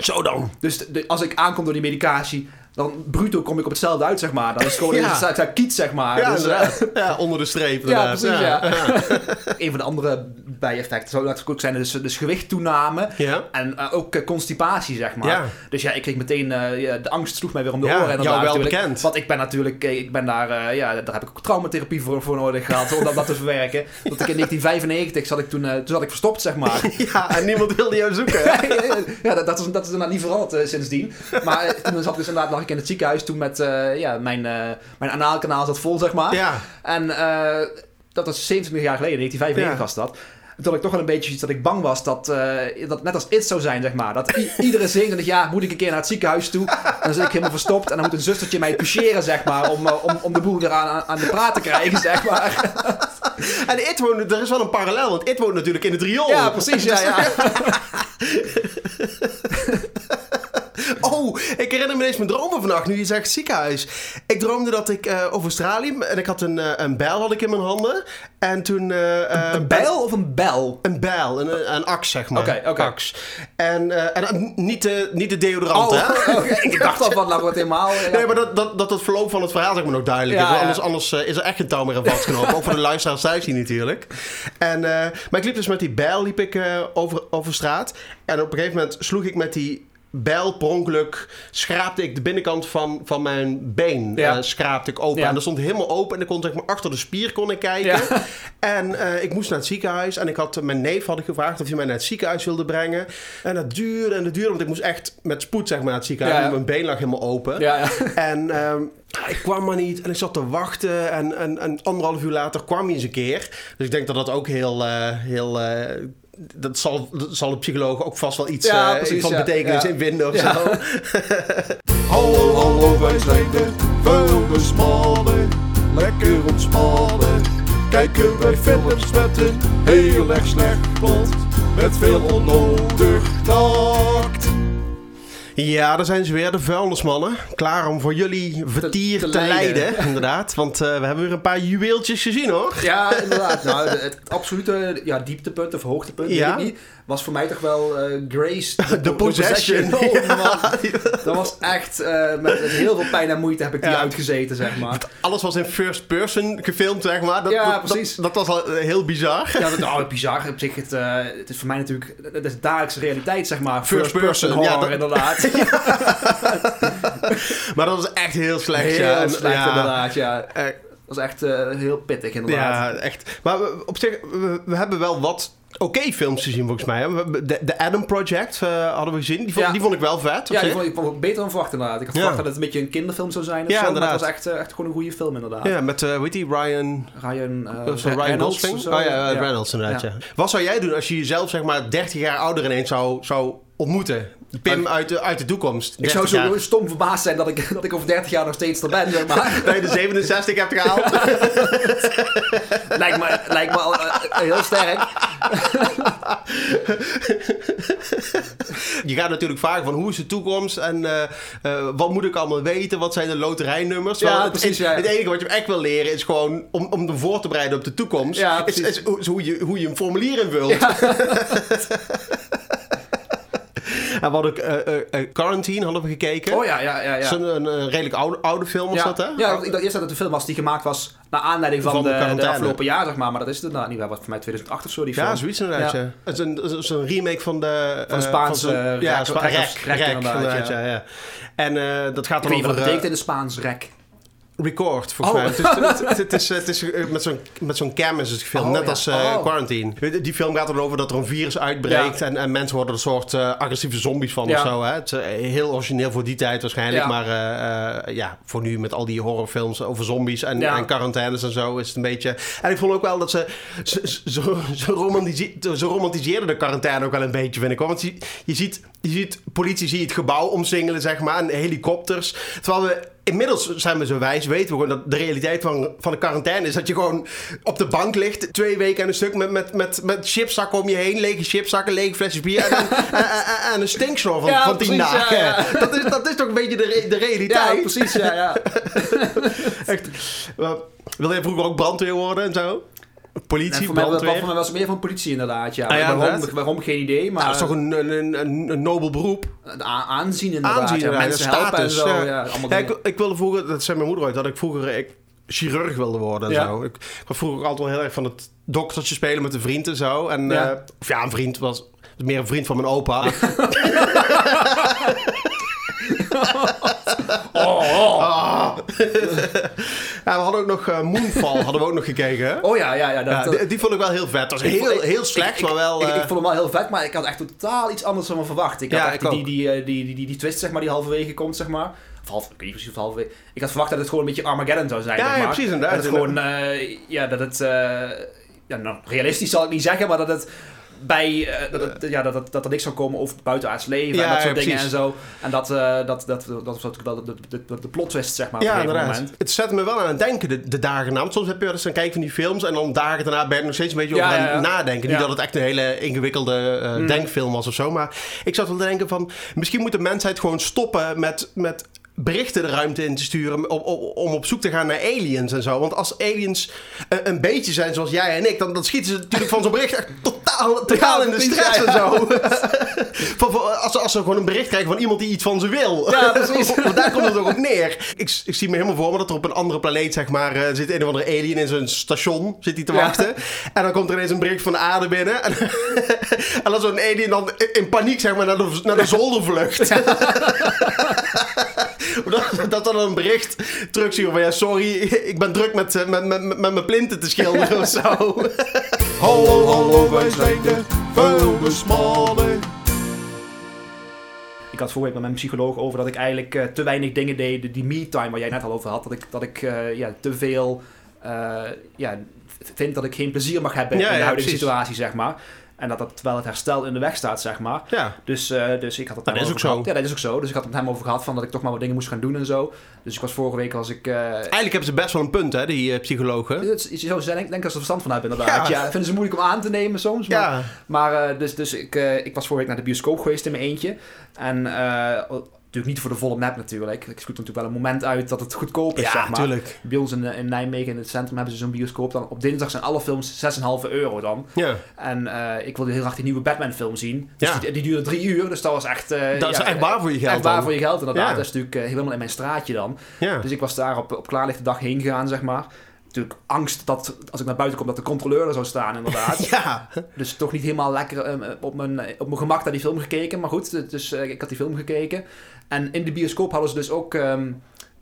zo dan. dus de- als ik aankom door die medicatie, dan bruto kom ik op hetzelfde uit, zeg maar. Dan is het gewoon Ja. een ja. kiet, zeg maar. Ja, dus, eh, inderdaad. (laughs) ja, onder de streep Ja, precies, ja. (laughs) een van de andere bijeffecten zou dat ook zijn, dus, dus gewichttoename. Ja. En eh, ook eh, constipatie, zeg maar. Ja. Dus ja, ik kreeg meteen... eh, ja, de angst sloeg mij weer om de Ja, oren. jou inderdaad, wel natuurlijk. bekend. Want ik ben natuurlijk... eh, Ik ben daar... eh, ja, daar heb ik ook traumatherapie voor, voor nodig gehad. om dat, dat te verwerken. Dat ik in 1995 zat ik toen... eh, toen zat ik verstopt, zeg maar. (laughs) Ja, en niemand wilde jou zoeken. ja, dat, dat, is, dat is inderdaad niet veranderd eh, sindsdien. Maar eh, toen zat ik dus inderdaad, ik in het ziekenhuis toen met... eh, ja, mijn, eh mijn anaalkanaal zat vol, zeg maar. Ja. En eh, dat was 27 jaar geleden, 1995 Ja. was dat. En Toen had ik toch wel een beetje iets dat ik bang was dat dat net als It zou zijn, zeg maar. Dat (laughs) iedere 27 jaar moet ik een keer naar het ziekenhuis toe. En dan zit ik helemaal verstopt. En dan moet een zustertje mij toucheren, zeg maar. Om, om, om de boel weer aan, aan de praat te krijgen, zeg maar. (laughs) En It woont, er is wel een parallel, want It woont natuurlijk in het riool. Ja, precies, ja, ja. (laughs) (laughs) Oh, ik herinner me eens mijn dromen vannacht, nu je zegt ziekenhuis. Ik droomde dat ik eh, over Australië, en ik had een, eh, een bijl had ik in mijn handen. En toen... eh, Een bijl of een bel? Een bijl, een, een aks zeg maar. Oké, oké. Aks. En, en niet, de, niet de deodorant, Oh, hè? (laughs) (laughs) ik dacht al van, nou wordt helemaal... Nee, maar dat, dat, dat het verloop van het verhaal zeg maar nog duidelijk Ja, is. Ja. Anders, anders is er echt geen touw meer aan vastgenomen. Ook voor de luisteraars thuis hier natuurlijk. En, maar ik liep dus met die bijl liep ik, over, over straat. En op een gegeven moment sloeg ik met die bijl per ongeluk... schraapte ik de binnenkant van, van mijn been. Ja. eh, schraapte ik open. Ja. En dat stond helemaal open. En ik kon zeg maar achter de spier kon ik kijken. Ja. (laughs) En eh, ik moest naar het ziekenhuis. En ik had mijn neef had ik gevraagd of hij mij naar het ziekenhuis wilde brengen. En dat duurde en dat duurde. Want ik moest echt met spoed zeg maar, naar het ziekenhuis. Mijn been lag helemaal open. Ja, ja. (laughs) En ehm, ik kwam maar niet. En ik zat te wachten. En, en, en anderhalf uur later kwam hij eens een keer. Dus ik denk dat dat ook heel... eh, heel dat zal, dat zal de psycholoog ook vast wel iets Ja, eh, precies, van betekenis in vinden of zo. (laughs) Hallo, hallo, wij zijn de vuile smannen. Lekker ontspannen. Kijken wij films met een heel erg slecht plot. Met veel onnodig tact. Ja, daar zijn ze weer, de vuilnismannen. Klaar om voor jullie vertier te, te leiden. leiden. inderdaad. Want eh, we hebben weer een paar juweeltjes gezien, hoor. Ja, inderdaad. Nou, het absolute ja, dieptepunt of hoogtepunt, Ja. weet ik niet, was voor mij toch wel eh, Grace. (laughs) The Possession. (laughs) Oh (laughs) Ja. man, dat was echt, eh, met, met heel veel pijn en moeite heb ik die Ja. uitgezeten, zeg maar. Alles was in first person gefilmd, zeg maar. Dat, Ja, dat- precies. Dat, dat was al eh, heel bizar. Ja, dat, oh, bizar op zich. Het, eh, het is voor mij natuurlijk, het is dagelijkse realiteit, zeg maar. First First, person, person, ja, horror, dat- inderdaad. Maar dat was echt heel slecht. Heel ja. Slecht, ja, inderdaad, ja. Dat was echt eh, heel pittig, inderdaad. Ja, echt. Maar op zich, we, we hebben wel wat oké films gezien volgens mij. De, de Adam Project eh, hadden we gezien. Die vond, Ja. die vond ik wel vet. Ja, die vond ik vond ik beter dan verwacht inderdaad. Ik had Ja. verwacht dat het een beetje een kinderfilm zou zijn of Ja, zo, maar inderdaad. het was echt, eh, echt gewoon een goede film inderdaad. ja, met, heet die, Ryan... Ryan, een Ryan Reynolds zo. Oh ja, Reynolds inderdaad, ja. Wat zou jij doen als je jezelf zeg maar 30 jaar ouder ineens zou, zou ontmoeten? Pim uit de, uit de toekomst. Ik zou 30 zo jaar. stom verbaasd zijn dat ik, dat ik over 30 jaar nog steeds er ben, zeg maar. (laughs) Dat je de 67 hebt gehaald. (laughs) lijkt, me, lijkt me al heel sterk. Je gaat natuurlijk vragen van hoe is de toekomst en eh, eh, wat moet ik allemaal weten? Wat zijn de loterijnummers? Ja, Wel, precies, het, ja. het enige wat je echt wil leren is gewoon om, om hem voor te bereiden op de toekomst. Ja, is, is hoe- is hoe, je, hoe je een formulier invult. (laughs) En we hadden eh, Quarantine hadden we gekeken. Oh ja, ja, ja. Dat is ja. een, redelijk oude, oude film was Ja, dat, hè? ja, ik dacht eerst dat het een film was die gemaakt was naar aanleiding van, Van de de, de, afgelopen jaar, zeg maar. Maar dat is het inderdaad niet. Was voor mij 2008 of zo, die film. Ja, zoiets inderdaad, ja. Ja. Het, is een, het is een remake van de... Van de eh, Spaanse, eh, ja, rek- Spa- rek- rek, rek, inderdaad, ja. ja. En eh, dat gaat dan niet wat over... het eh, betekent in de Spaans, rek. Record, volgens Oh. mij. Het is, het, het is, het is eh, met zo'n met zo'n cam is het gefilmd, Oh, net ja. als eh, Oh. Quarantine. Die film gaat erover dat er een virus uitbreekt en, en mensen worden een soort eh, agressieve zombies van Ja. of zo. Hè? Het is heel origineel voor die tijd waarschijnlijk, Ja. maar eh, eh, ja, voor nu met al die horrorfilms over zombies en, Ja. en quarantaines en zo is het een beetje... En ik vond ook wel dat ze, ze, ze, ze, ze romantise- ze romantiseerden de quarantaine ook wel een beetje, vind ik. hoor. Want je, je, ziet, je ziet politie zie je het gebouw omsingelen, zeg maar, en helikopters. Terwijl we inmiddels zijn we zo wijs, weten we gewoon dat de realiteit van, van de quarantaine is dat je gewoon op de bank ligt, twee weken en een stuk met, met, met, met chipszakken om je heen, lege chipszakken, lege flesjes bier en, en, en, en- en een stinksnor van, Ja, van tien precies, dagen. ja. (laughs) Dat, is, dat is toch een beetje de, de realiteit? Ja, precies, ja, ja. (laughs) Echt. Wil jij vroeger ook brandweer worden en zo? Politie, En voor, mij, brandweer? voor mij was het meer van politie inderdaad, ja. Ah, ja, waarom, waarom, geen idee, maar dat is toch een, een, een, een nobel beroep? aanzien inderdaad. Aanzien, ja, mensen helpen en status, zo. ja. Ja, ik, ik wilde vroeger, dat zei mijn moeder ooit, dat ik vroeger ik, chirurg wilde worden en zo. Ik, ik was vroeger ook altijd wel heel erg van het doktertje spelen met een vriend en zo. En, Ja. eh, of ja, een vriend was, was meer een vriend van mijn opa. (laughs) Ah. ja, we hadden ook nog eh, Moonfall hadden we ook nog gekeken. hè? Oh ja, ja, ja. Dat, Ja, die, die vond ik wel heel vet. Dat was vond- heel, heel slecht, ik- maar wel... Ik, eh, ik vond hem wel heel vet, maar ik had echt totaal iets anders van me verwacht. Ik had Ja, echt ik die, eh, die, die, die, die twist, zeg maar, die halverwege komt, zeg maar. Of half, ik weet niet precies of halverwege. Ik had verwacht dat het gewoon een beetje Armageddon zou zijn, Ja, zeg maar. precies, inderdaad. Dat het gewoon, eh, ja, dat het... eh, ja, nou, realistisch zal ik niet zeggen, maar dat het bij eh, dat, ja, dat, het- dat er niks zou komen over het buitenaards leven Ja, en dat soort ja, dingen en zo. En dat, eh, dat, dat, dat, was ook wel de, de, de, de plot twist, zeg maar, Ja, op een gegeven inderdaad. moment. Het zet me wel aan het denken de, de dagen na. Want soms heb je wel eens een kijk van die films en dan dagen daarna ben je nog steeds een beetje Ja, over aan nadenken. Niet dat het echt een hele ingewikkelde eh, Mm. denkfilm was of zo. Maar ik zat wel te denken van, misschien moet de mensheid gewoon stoppen met... met berichten de ruimte in te sturen om, om, om op zoek te gaan naar aliens en zo. Want als aliens eh, een beetje zijn zoals jij en ik, dan, dan schieten ze natuurlijk van zo'n bericht echt totaal, totaal in de stress en zo. (laughs) Van- van- als, ze, als ze gewoon een bericht krijgen van iemand die iets van ze wil. Ja, precies. (laughs) Want daar komt het ook op neer. Ik, ik zie me helemaal voor me dat er op een andere planeet, zeg maar, eh, zit een of andere alien in zo'n station, zit hij te Ja. wachten. En dan komt er ineens een bericht van de aarde binnen. En, (laughs) en dan zo'n alien dan in paniek, zeg maar, naar de, naar de zolder vlucht. (laughs) dat, dat dan een bericht terugsturen van, ja, sorry, ik ben druk met, met, met, met, met mijn plinten te schilderen of zo. (laughs) Hallo, hallo, wij zijn de vuilnismannen. Ik had vorige week met mijn psycholoog over dat ik eigenlijk eh, te weinig dingen deed. De- Die me-time waar jij net al over had. Dat ik, dat ik eh, ja, te veel eh, ja, vind dat ik geen plezier mag hebben Ja, in de ja, huidige precies. situatie, zeg maar. En dat dat terwijl het herstel in de weg staat, zeg maar. Ja. Dus, eh, dus ik had het Dat is ook over zo. gehad. Ja, dat is ook zo. Dus ik had het met hem over gehad van dat ik toch maar wat dingen moest gaan doen en zo. Dus ik was vorige week als ik... eh, Eigenlijk hebben ze best wel een punt, hè, die eh, psychologen. het is- zo, ik denk, denk dat ze er verstand van hebben, inderdaad. Ja. Ja. dat vinden ze moeilijk om aan te nemen soms. Maar, Ja. maar dus, dus ik, ik was vorige week naar de bioscoop geweest in mijn eentje. En natuurlijk niet voor de volle map natuurlijk. Ik er natuurlijk wel een moment uit dat het goedkoop is, Ja, zeg maar. tuurlijk. Bij ons in, eh, in Nijmegen in het centrum hebben ze zo'n bioscoop. Dan op dinsdag zijn alle films 6,5 euro dan. Ja. En eh, ik wilde heel graag die nieuwe Batman film zien. Dus Ja. die, die duurde drie uur, dus dat was echt... eh, Dat is echt waar voor je geld Echt waar dan. voor je geld, inderdaad. Dat is natuurlijk helemaal in mijn straatje dan. Ja. Dus ik was daar op, op klaarlichte dag heen gegaan, zeg maar. Natuurlijk angst dat als ik naar buiten kom dat de controleur er zou staan, inderdaad. (laughs) Ja. dus toch niet helemaal lekker eh, op, mijn, op mijn gemak naar die film gekeken. Maar goed, dus eh, ik had die film gekeken. En in de bioscoop hadden ze dus ook ehm,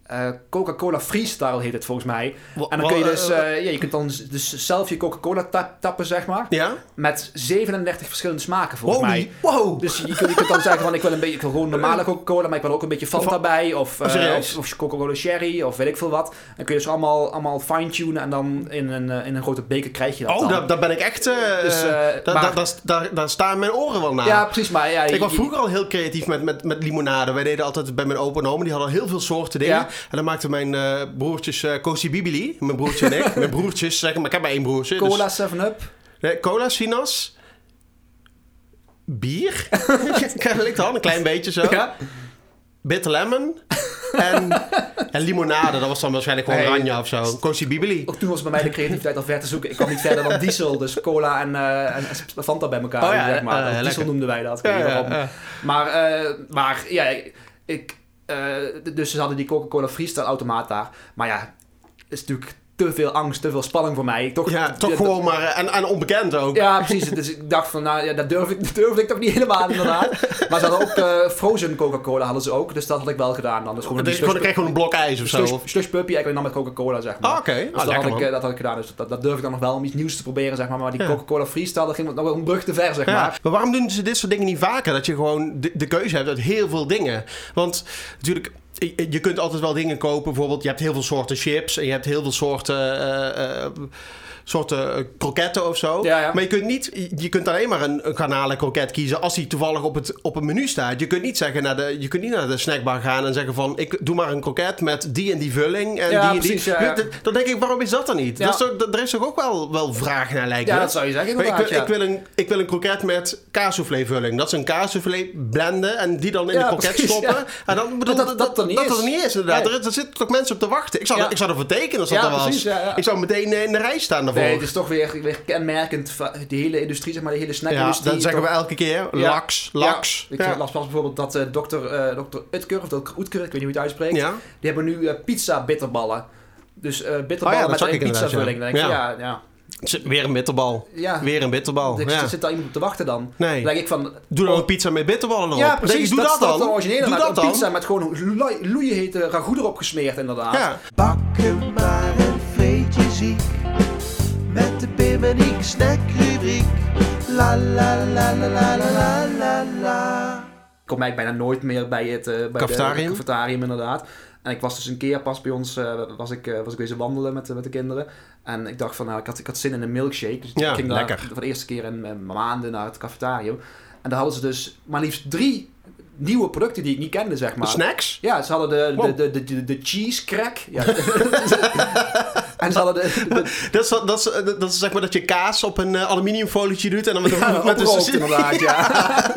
eh, Coca-Cola Freestyle heet het volgens mij. En dan kun je dus, eh, ja, je kunt dan dus zelf je Coca-Cola tap- tappen, zeg maar. Ja? Met 37 verschillende smaken volgens mij. Wow. Dus je, kunt- je kunt dan zeggen van ik wil een beetje ik wil gewoon normale Coca-Cola, maar ik wil ook een beetje Fanta bij of, eh, Serieus? of, of Coca-Cola Sherry of weet ik veel wat. Dan kun je dus allemaal, allemaal fine-tunen en dan in een, eh, in een grote beker krijg je dat Oh, daar, daar ben ik echt... eh Dus, eh, daar, maar- daar, daar, daar, daar staan mijn oren wel naar. ja, precies, maar ja, Ik was vroeger al heel creatief met, met, met limonade. Wij deden altijd bij mijn opa en oma, die hadden heel veel soorten dingen. Ja. En dan maakten mijn eh, broertjes eh Kosi Bibili, mijn broertje en ik. (laughs) mijn broertjes, zeg maar, ik heb maar één broertje. dus- Cola 7-Up. Nee, cola, sinaas. Bier. (laughs) (laughs) Kennelijk dan, een klein beetje zo. Ja. Bitter lemon. En, en limonade, dat was dan waarschijnlijk gewoon oranje of zo. Kosi Bibili. Ook toen was bij mij de creativiteit al ver te zoeken. Ik kwam niet verder dan diesel, dus cola en, eh, en Fanta bij elkaar. Oh ja, zeg maar. diesel lekker. noemden wij dat. Maar, maar ja, ik, dus ze hadden die Coca-Cola freestyle automaat daar. Maar ja, is natuurlijk te veel angst, te veel spanning voor mij. Toch, Ja, toch gewoon maar... eh, En, en onbekend ook. Ja, precies. Dus ik dacht van, nou ja, dat durf ik, dat durfde ik toch niet helemaal inderdaad. Maar ze hadden ook eh, frozen Coca-Cola hadden ze ook, dus dat had ik wel gedaan dan. Dus gewoon Dus gewoon, een blok ijs of zo. slush, slush puppy eigenlijk dan met Coca-Cola, zeg maar. Ah, oké. Dus Ah, dat, lekker, had ik, man. eh, dat had ik gedaan. Dus dat, dat durf ik dan nog wel om iets nieuws te proberen, zeg maar. Maar die Ja. Coca-Cola freestyle, dat ging nog wel een brug te ver, zeg Ja, maar. maar waarom doen ze dit soort dingen niet vaker? Dat je gewoon de, de keuze hebt uit heel veel dingen. Want natuurlijk, je, kunt altijd wel dingen kopen. Bijvoorbeeld, je hebt heel veel soorten chips en je hebt heel veel soorten. eh, eh, soorten eh, kroketten of zo. Ja, ja. Maar je kunt niet, je kunt alleen maar een, een garnalen kroket kiezen als die toevallig op het, op het menu staat. Je kunt niet zeggen naar de, je kunt niet naar de snackbar gaan en zeggen van ik doe maar een kroket met die en die vulling en Ja, die en precies, die. ja. Dan denk ik, waarom is dat dan niet? Dat is toch, dat- er is toch ook wel, wel vraag naar lijkt Ja, me? dat zou je zeggen Maar ik, wil, ja. ik, wil een, ik wil een kroket met kaassoufflé vulling. Dat is een kaassoufflé blenden en die dan in de kroket precies, stoppen. ja. En dan bedoel, Dat- dat er niet dat is. er niet is inderdaad. Nee. Er, er zitten toch mensen op te wachten. Ik zou, ik zou ervoor tekenen als dat er was. precies. Ik zou meteen eh, in de rij staan daarvoor. Nee, het is toch weer, weer kenmerkend, van die hele industrie, zeg maar, de hele ja, snackindustrie. dat zeggen we elke keer. Ja. Laks, laks. Ja. Ik Ja. las pas bijvoorbeeld dat eh dokter, eh dokter Utker, of dokter Oetker, ik weet niet hoe je het uitspreekt, Ja. die hebben nu eh, pizza bitterballen. Dus eh bitterballen Oh ja, met een. Dan denk ik, ja. ja, ja, Zit- Weer een bitterbal. ja. Weer een bitterbal. Er Ja. zit daar iemand op te wachten dan. Nee. Dan denk ik van... Doe dan een pizza met bitterballen erop. Ja, precies. doe dat, dan. Doe dat Een dan. pizza met gewoon loei- loeihete ragout erop gesmeerd inderdaad. Ja. Bakken maar een vreetje ziek. Met de Pim en ik snackrubriek. La la la la la la la la. Kom eigenlijk bijna nooit meer bij het eh, cafetarium. Cafetarium, inderdaad. En ik was dus een keer pas bij ons, eh, was, ik, eh, was ik bezig wandelen met, met de kinderen. En ik dacht van, nou, ik had, ik had zin in een milkshake. Dus ja, ik ging lekker. daar voor de eerste keer in, mijn maanden naar het cafetarium. En daar hadden ze dus maar liefst drie nieuwe producten die ik niet kende, zeg maar. Snacks? Ja, ze hadden de, Wow. de, de, de, de cheese crack. Ja. (laughs) en ze hadden de, de, Dat is, dat, is, dat is zeg maar dat je kaas op een eh, aluminiumfolietje doet en dan met, een- ja, met oprookt, een... inderdaad, ja. (laughs)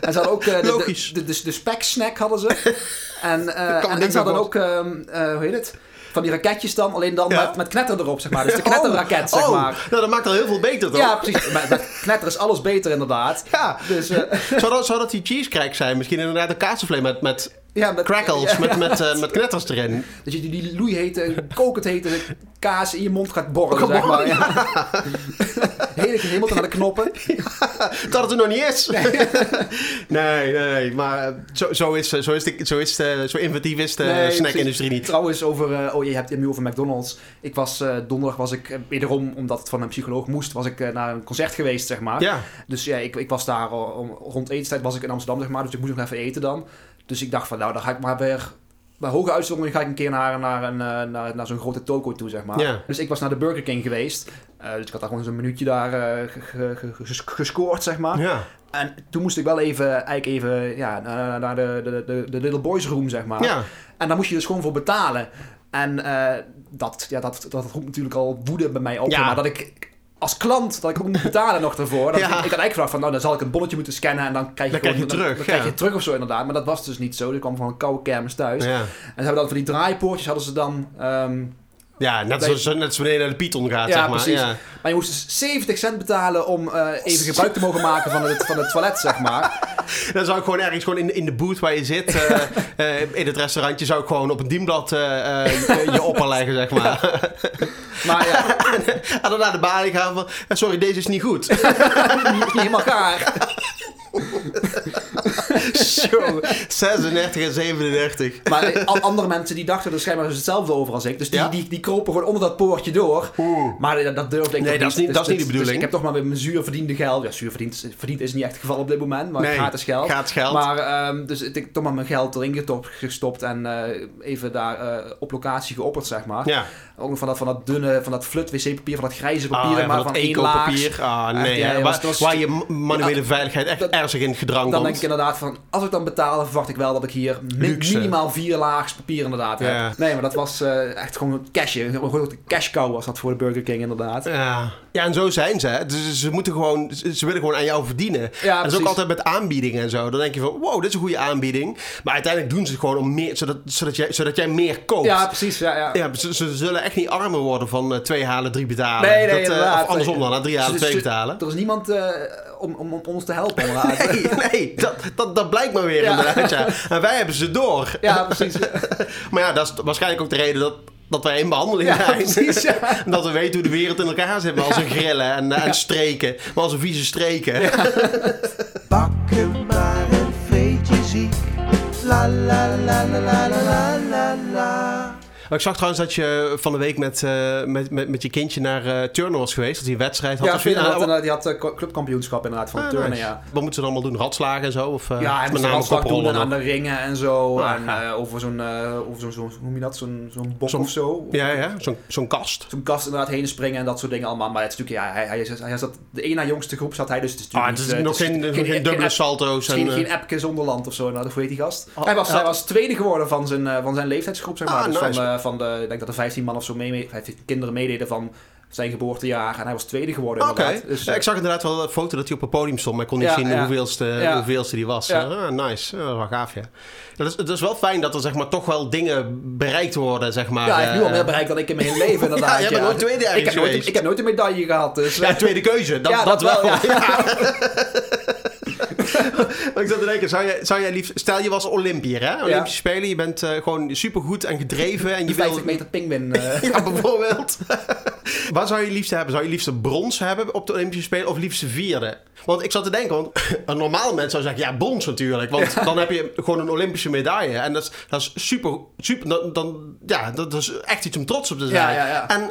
en ze hadden ook eh, de, Logisch. de, de, spek snack hadden ze. (laughs) En, eh, Kan en, ze hadden ook, ehm, eh, hoe heet het? Van die raketjes dan, alleen dan Ja. met, met knetter erop, zeg maar. Dus de knetterraket, zeg oh, maar. Nou, dat maakt al heel veel beter, toch? Ja, precies. Met, met knetter is alles beter, inderdaad. Ja. Dus, eh, (laughs) Zou dat, zou dat die cheese crack zijn? Misschien inderdaad een kaassoufflé met, met ja, met, crackles, ja, met, met, eh, (laughs) met knetters erin. Dat je die, die loeihete, kokend hete kaas in je mond gaat borrelen, zeg maar. Ja. Hele, helemaal naar de knoppen. (laughs) Dat het er nog niet is. nee, (laughs) nee, maar eh, zo, zo, is, zo, is de, zo, is de, zo inventief is de Nee, snackindustrie niet. Trouwens, over, eh, oh, je hebt het nu over McDonald's. Ik was eh, donderdag, was ik eh, wederom, omdat het van een psycholoog moest, was ik eh, naar een concert geweest, zeg maar. Dus ja, ik, ik was daar om, rond etenstijd was ik in Amsterdam, zeg maar. Dus ik moest nog even eten dan. Dus ik dacht van, nou, dan ga ik maar weer bij hoge uitzondering ga ik een keer naar, naar, een, eh, naar, naar zo'n grote toko toe, zeg maar. Ja. Dus ik was naar de Burger King geweest. Eh, dus ik had daar gewoon zo'n minuutje daar eh, ge- ge- ge- ges- gescoord, zeg maar. Ja. En toen moest ik wel even, eigenlijk even, ja, naar, de, de, de, de Little Boys Room, zeg maar. Ja. En daar moest je dus gewoon voor betalen. En dat, ja, dat, dat roept natuurlijk al woede bij mij op. Ja. Maar dat ik als klant, dat ik ook moet betalen nog (laughs) Ja. ik, ik had eigenlijk gevraagd van, nou dan zal ik een bonnetje moeten scannen en dan krijg je, Dan gewoon, krijg je terug, Dan, krijg je terug of zo inderdaad. Maar dat was dus niet zo. Ik kwam van een koude kermis thuis. Ja. En ze hebben dan voor die draaipoortjes hadden ze dan... ehm, Ja, net zoals, net zoals wanneer je naar de Python gaat, Ja, zeg maar. precies. Ja. maar je moest dus 70 cent betalen om eh, even gebruik te mogen maken van het, van het toilet, zeg maar. (laughs) Dan zou ik gewoon ergens gewoon in, in de booth waar je zit, eh, (laughs) eh, in het restaurantje, zou ik gewoon op een dienblad je- opper leggen, zeg maar. (laughs) Maar ja, en dan naar de balie gaan van, sorry, deze is niet goed. niet helemaal gaar. Zo, 36 en 37. Maar eh, al- andere mensen die dachten er schijnbaar dus hetzelfde over als ik. Dus die, Ja? die, die kropen gewoon onder dat poortje door. Maar dat, dat durfde ik Nee, dat is niet- Dus- dat is niet dus- de bedoeling. Dus ik heb toch maar met mijn zuur verdiende geld. Ja, zuur verdiend, verdiend is niet echt het geval op dit moment. Maar Nee, gratis geld. gratis geld. Maar ehm, dus ik heb toch maar mijn geld erin gestopt. En eh, even daar eh, op locatie geopperd, zeg maar. Ja. Ook nog van dat, van dat dunne, van dat flut wc-papier, van dat grijze papier. Ah, ja, maar van van dat één laag. eco-papier. Ah, nee. Ja, ja, waar, was- was- waar je ma- manuele veiligheid echt dat- ernstig in gedrang Dan komt. denk ik inderdaad van, als ik dan betaal, dan verwacht ik wel dat ik hier min- minimaal vier laags papier inderdaad heb. Nee, maar dat was eh, echt gewoon een cashje. Een grote cash cow was dat voor de Burger King inderdaad. Ja. ja, en zo zijn ze. Hè. Dus ze moeten gewoon, ze willen gewoon aan jou verdienen. Ja, en dat is ook altijd met aanbiedingen en zo. Dan denk je van, wow, dit is een goede aanbieding. Maar uiteindelijk doen ze het gewoon om meer, zodat, zodat, jij, zodat jij meer koopt. Ja, precies. Ja, ja. Ja, ze, ze zullen echt niet armer worden van eh, twee halen, drie betalen. Nee, nee, eh, of andersom dan, drie dus halen, twee dus- betalen. Er is niemand eh, om, om, om, ons te helpen. (laughs) nee, nee dat, dat, blijkt maar weer ja. inderdaad. Ja. En wij hebben ze door. Ja, precies. (laughs) maar ja, dat is waarschijnlijk ook de reden dat dat wij in behandeling zijn. Precies, (laughs) dat we weten hoe de wereld in elkaar zit. Maar als een grillen en, en, streken. Maar als een vieze streken. Ja. Maar een ziek. La la la la la la la la ik zag trouwens dat je van de week met, eh, met, met, met je kindje naar Turner was geweest. Dat een wedstrijd had. Ja, of Finn had, Ah, die had eh, clubkampioenschap inderdaad van ah, turnen, nice. ja. Wat moeten ze dan allemaal doen? Radslagen en zo? Of, Ja, hij met name doen en aan de ringen en zo. Ah, en ja. over zo'n, over zo'n, hoe noem je dat? Zo'n, zo'n bok of zo. Ja, ja. Zo'n zo'n kast. Zo'n kast inderdaad heen springen en dat soort dingen allemaal. Maar het is natuurlijk, ja, hij, hij, hij zat, de één na jongste groep zat hij dus. Het is Ah, natuurlijk het is niet, nog geen, geen, dubbele salto's. En, geen, geen appje zonder land of zo, nou, hoe heet die gast? Oh, hij, was, ja. hij was tweede geworden van zijn, van zijn leeftijdsgroep, zeg maar. Ah, dus van, van de, ik denk dat er 15 man of zo mee, mee 15 kinderen meededen van zijn geboortejaar. En hij was tweede geworden Oké. inderdaad. Dus, Ja, eh, ik zag inderdaad wel een foto dat hij op een podium stond, maar ik kon niet Ja, zien ja. hoeveelste, hoeveelste die was. Ja. Ah, nice. Is wel gaaf, ja. Dat is, het is wel fijn dat er zeg maar, toch wel dingen bereikt worden, zeg maar. ja, hij heeft nu al eh, meer bereikt dan ik in mijn hele leven (laughs) inderdaad. Ja, jij bent nooit tweede ik heb, nooit, ik heb nooit een medaille gehad. Dus, Ja, tweede keuze. Dat, dat, dat wel. wel, (laughs) (laughs) ik zat te denken, zou jij, zou jij liefst... Stel, je was Olympiër, hè? Olympische Spelen. Je bent eh, gewoon supergoed en gedreven. En je die wil... 50 meter pingwin. (laughs) eh, Ja, bijvoorbeeld. (laughs) Wat zou je liefst hebben? Zou je liefst brons hebben op de Olympische Spelen of liefst vierde? Want ik zat te denken, want een normaal mens zou zeggen, ja, brons natuurlijk. Want dan heb je gewoon een Olympische medaille. En dat is, dat is super, super dan, dan, ja, dat is echt iets om trots op te zijn. Ja, ja, ja. En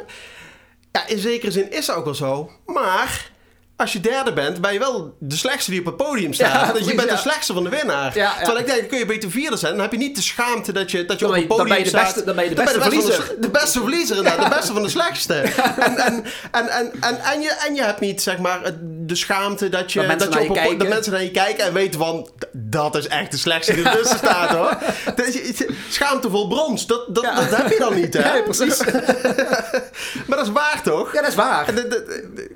ja, in zekere zin is dat ook wel zo. Maar als je derde bent, ben je wel de slechtste die op het podium staat. Ja, je bent de slechtste van de winnaar. Ja. Terwijl ik denk, dan kun je beter vierde zijn. Dan heb je niet de schaamte dat je, dat je Dan op het dan podium ben je de staat. beste- dan ben je de beste de, verliezer. de beste verliezer inderdaad. De beste van de slechtste. (laughs) En, en, en, en, en, en, je, en je hebt niet, zeg maar, het- de schaamte dat je... Dat mensen dat, je naar je op een po- dat kijken. mensen naar je kijken en weten van... "D- Dat is echt de slechtste die ertussen (laughs) staat, hoor. Is- Schaamtevol brons. Dat, dat, Ja. dat heb je dan niet, hè? (laughs) Nee, precies. (laughs) Maar dat is waar, toch? Ja, dat is waar.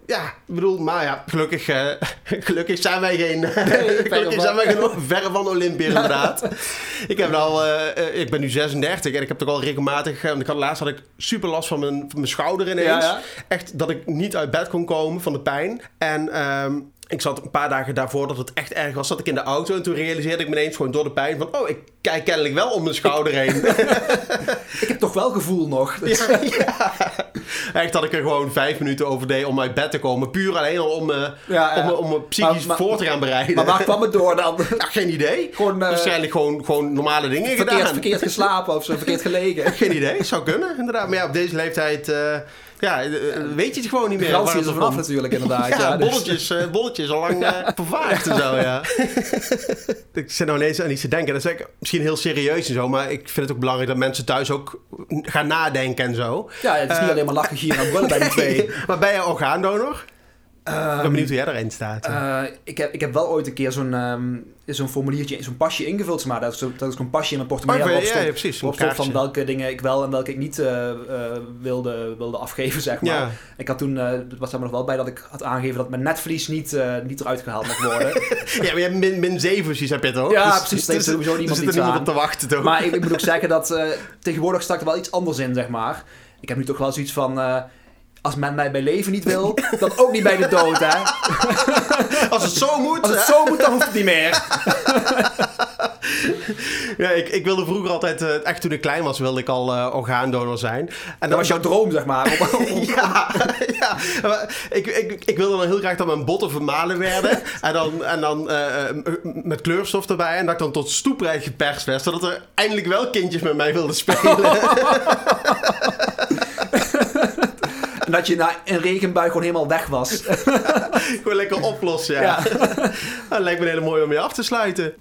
Ja, ik bedoel, maar ja, gelukkig, eh, gelukkig zijn wij geen. verre gelukkig zijn wij geen verre van Olympië, inderdaad. ik, heb al, eh, eh, ik ben nu 36 en ik heb toch al regelmatig. want ik had laatst had ik super last van mijn, van mijn schouder ineens. Ja, ja. Echt dat ik niet uit bed kon komen van de pijn. En. Ehm, ik zat een paar dagen daarvoor dat het echt erg was, zat ik in de auto en toen realiseerde ik me ineens gewoon door de pijn van, oh, ik kijk kennelijk wel om mijn schouder heen. Ik (laughs) heb toch wel gevoel nog. Dus- (laughs) Ja, ja. Echt dat ik er gewoon vijf minuten over deed om uit bed te komen. Puur alleen al om, Ja, ja. om, om me psychisch Maar- voor te gaan bereiden. Maar waar kwam het door dan? Ja, geen idee. Gewoon, eh, Waarschijnlijk gewoon, gewoon normale dingen Verkeerd, gedaan. verkeerd geslapen of zo, verkeerd gelegen. (laughs) Geen idee, zou kunnen inderdaad. Maar ja, op deze leeftijd... eh, Ja, eh, weet je het gewoon niet De meer. garantie waar is er vanaf natuurlijk inderdaad. Ja, Ja, dus- bolletjes, eh, bolletjes al lang (laughs) eh, vervaagd en zo, ja. (laughs) ik zit nou ineens aan iets te denken. Dat is eigenlijk misschien heel serieus en zo, maar ik vind het ook belangrijk dat mensen thuis ook gaan nadenken en zo. Ja, het is niet Eh, alleen maar lachen, en brullen bij die (laughs) twee. maar ben je orgaandonor? Ik ben benieuwd hoe jij erin staat. eh, ik, heb, ik heb wel ooit een keer zo'n ehm, zo'n formuliertje, zo'n pasje ingevuld. Maar dat is, dat is een pasje in mijn portemonnee. Oh, ja, ja, precies, een stond van welke dingen ik wel en welke ik niet eh, eh, wilde, wilde afgeven, zeg maar. Ja. Ik had toen, het was er nog wel bij dat ik had aangegeven dat mijn netvlies niet, niet eruit gehaald mocht worden. (laughs) ja, maar je hebt min, min 7 precies, heb je toch? Ja, Dus- precies, dus er- sowieso niemand zit er niemand op te wachten, toch? Maar ik, ik moet ook (laughs) zeggen dat tegenwoordig staat er wel iets anders in, zeg maar. Ik heb nu toch wel zoiets van... als men mij bij leven niet wil, dan ook niet bij de dood, hè. (laughs) Als het zo moet... Als het zo moet, dan hoeft het niet meer. (laughs) Ja, ik, ik wilde vroeger altijd... eh, echt toen ik klein was, wilde ik al eh, orgaandonor zijn. En Dat was jouw droom, zeg maar. (laughs) Ja, ja. Maar ik, ik, ik wilde dan heel graag dat mijn botten vermalen werden. en dan, en dan eh, met kleurstof erbij. En dat ik dan tot stoeprijd geperst werd. Zodat er eindelijk wel kindjes met mij wilden spelen. En dat je na een regenbui gewoon helemaal weg was. (laughs) Gewoon lekker oplossen, ja. Ja. (laughs) Dat lijkt me een hele mooie om mee af te sluiten.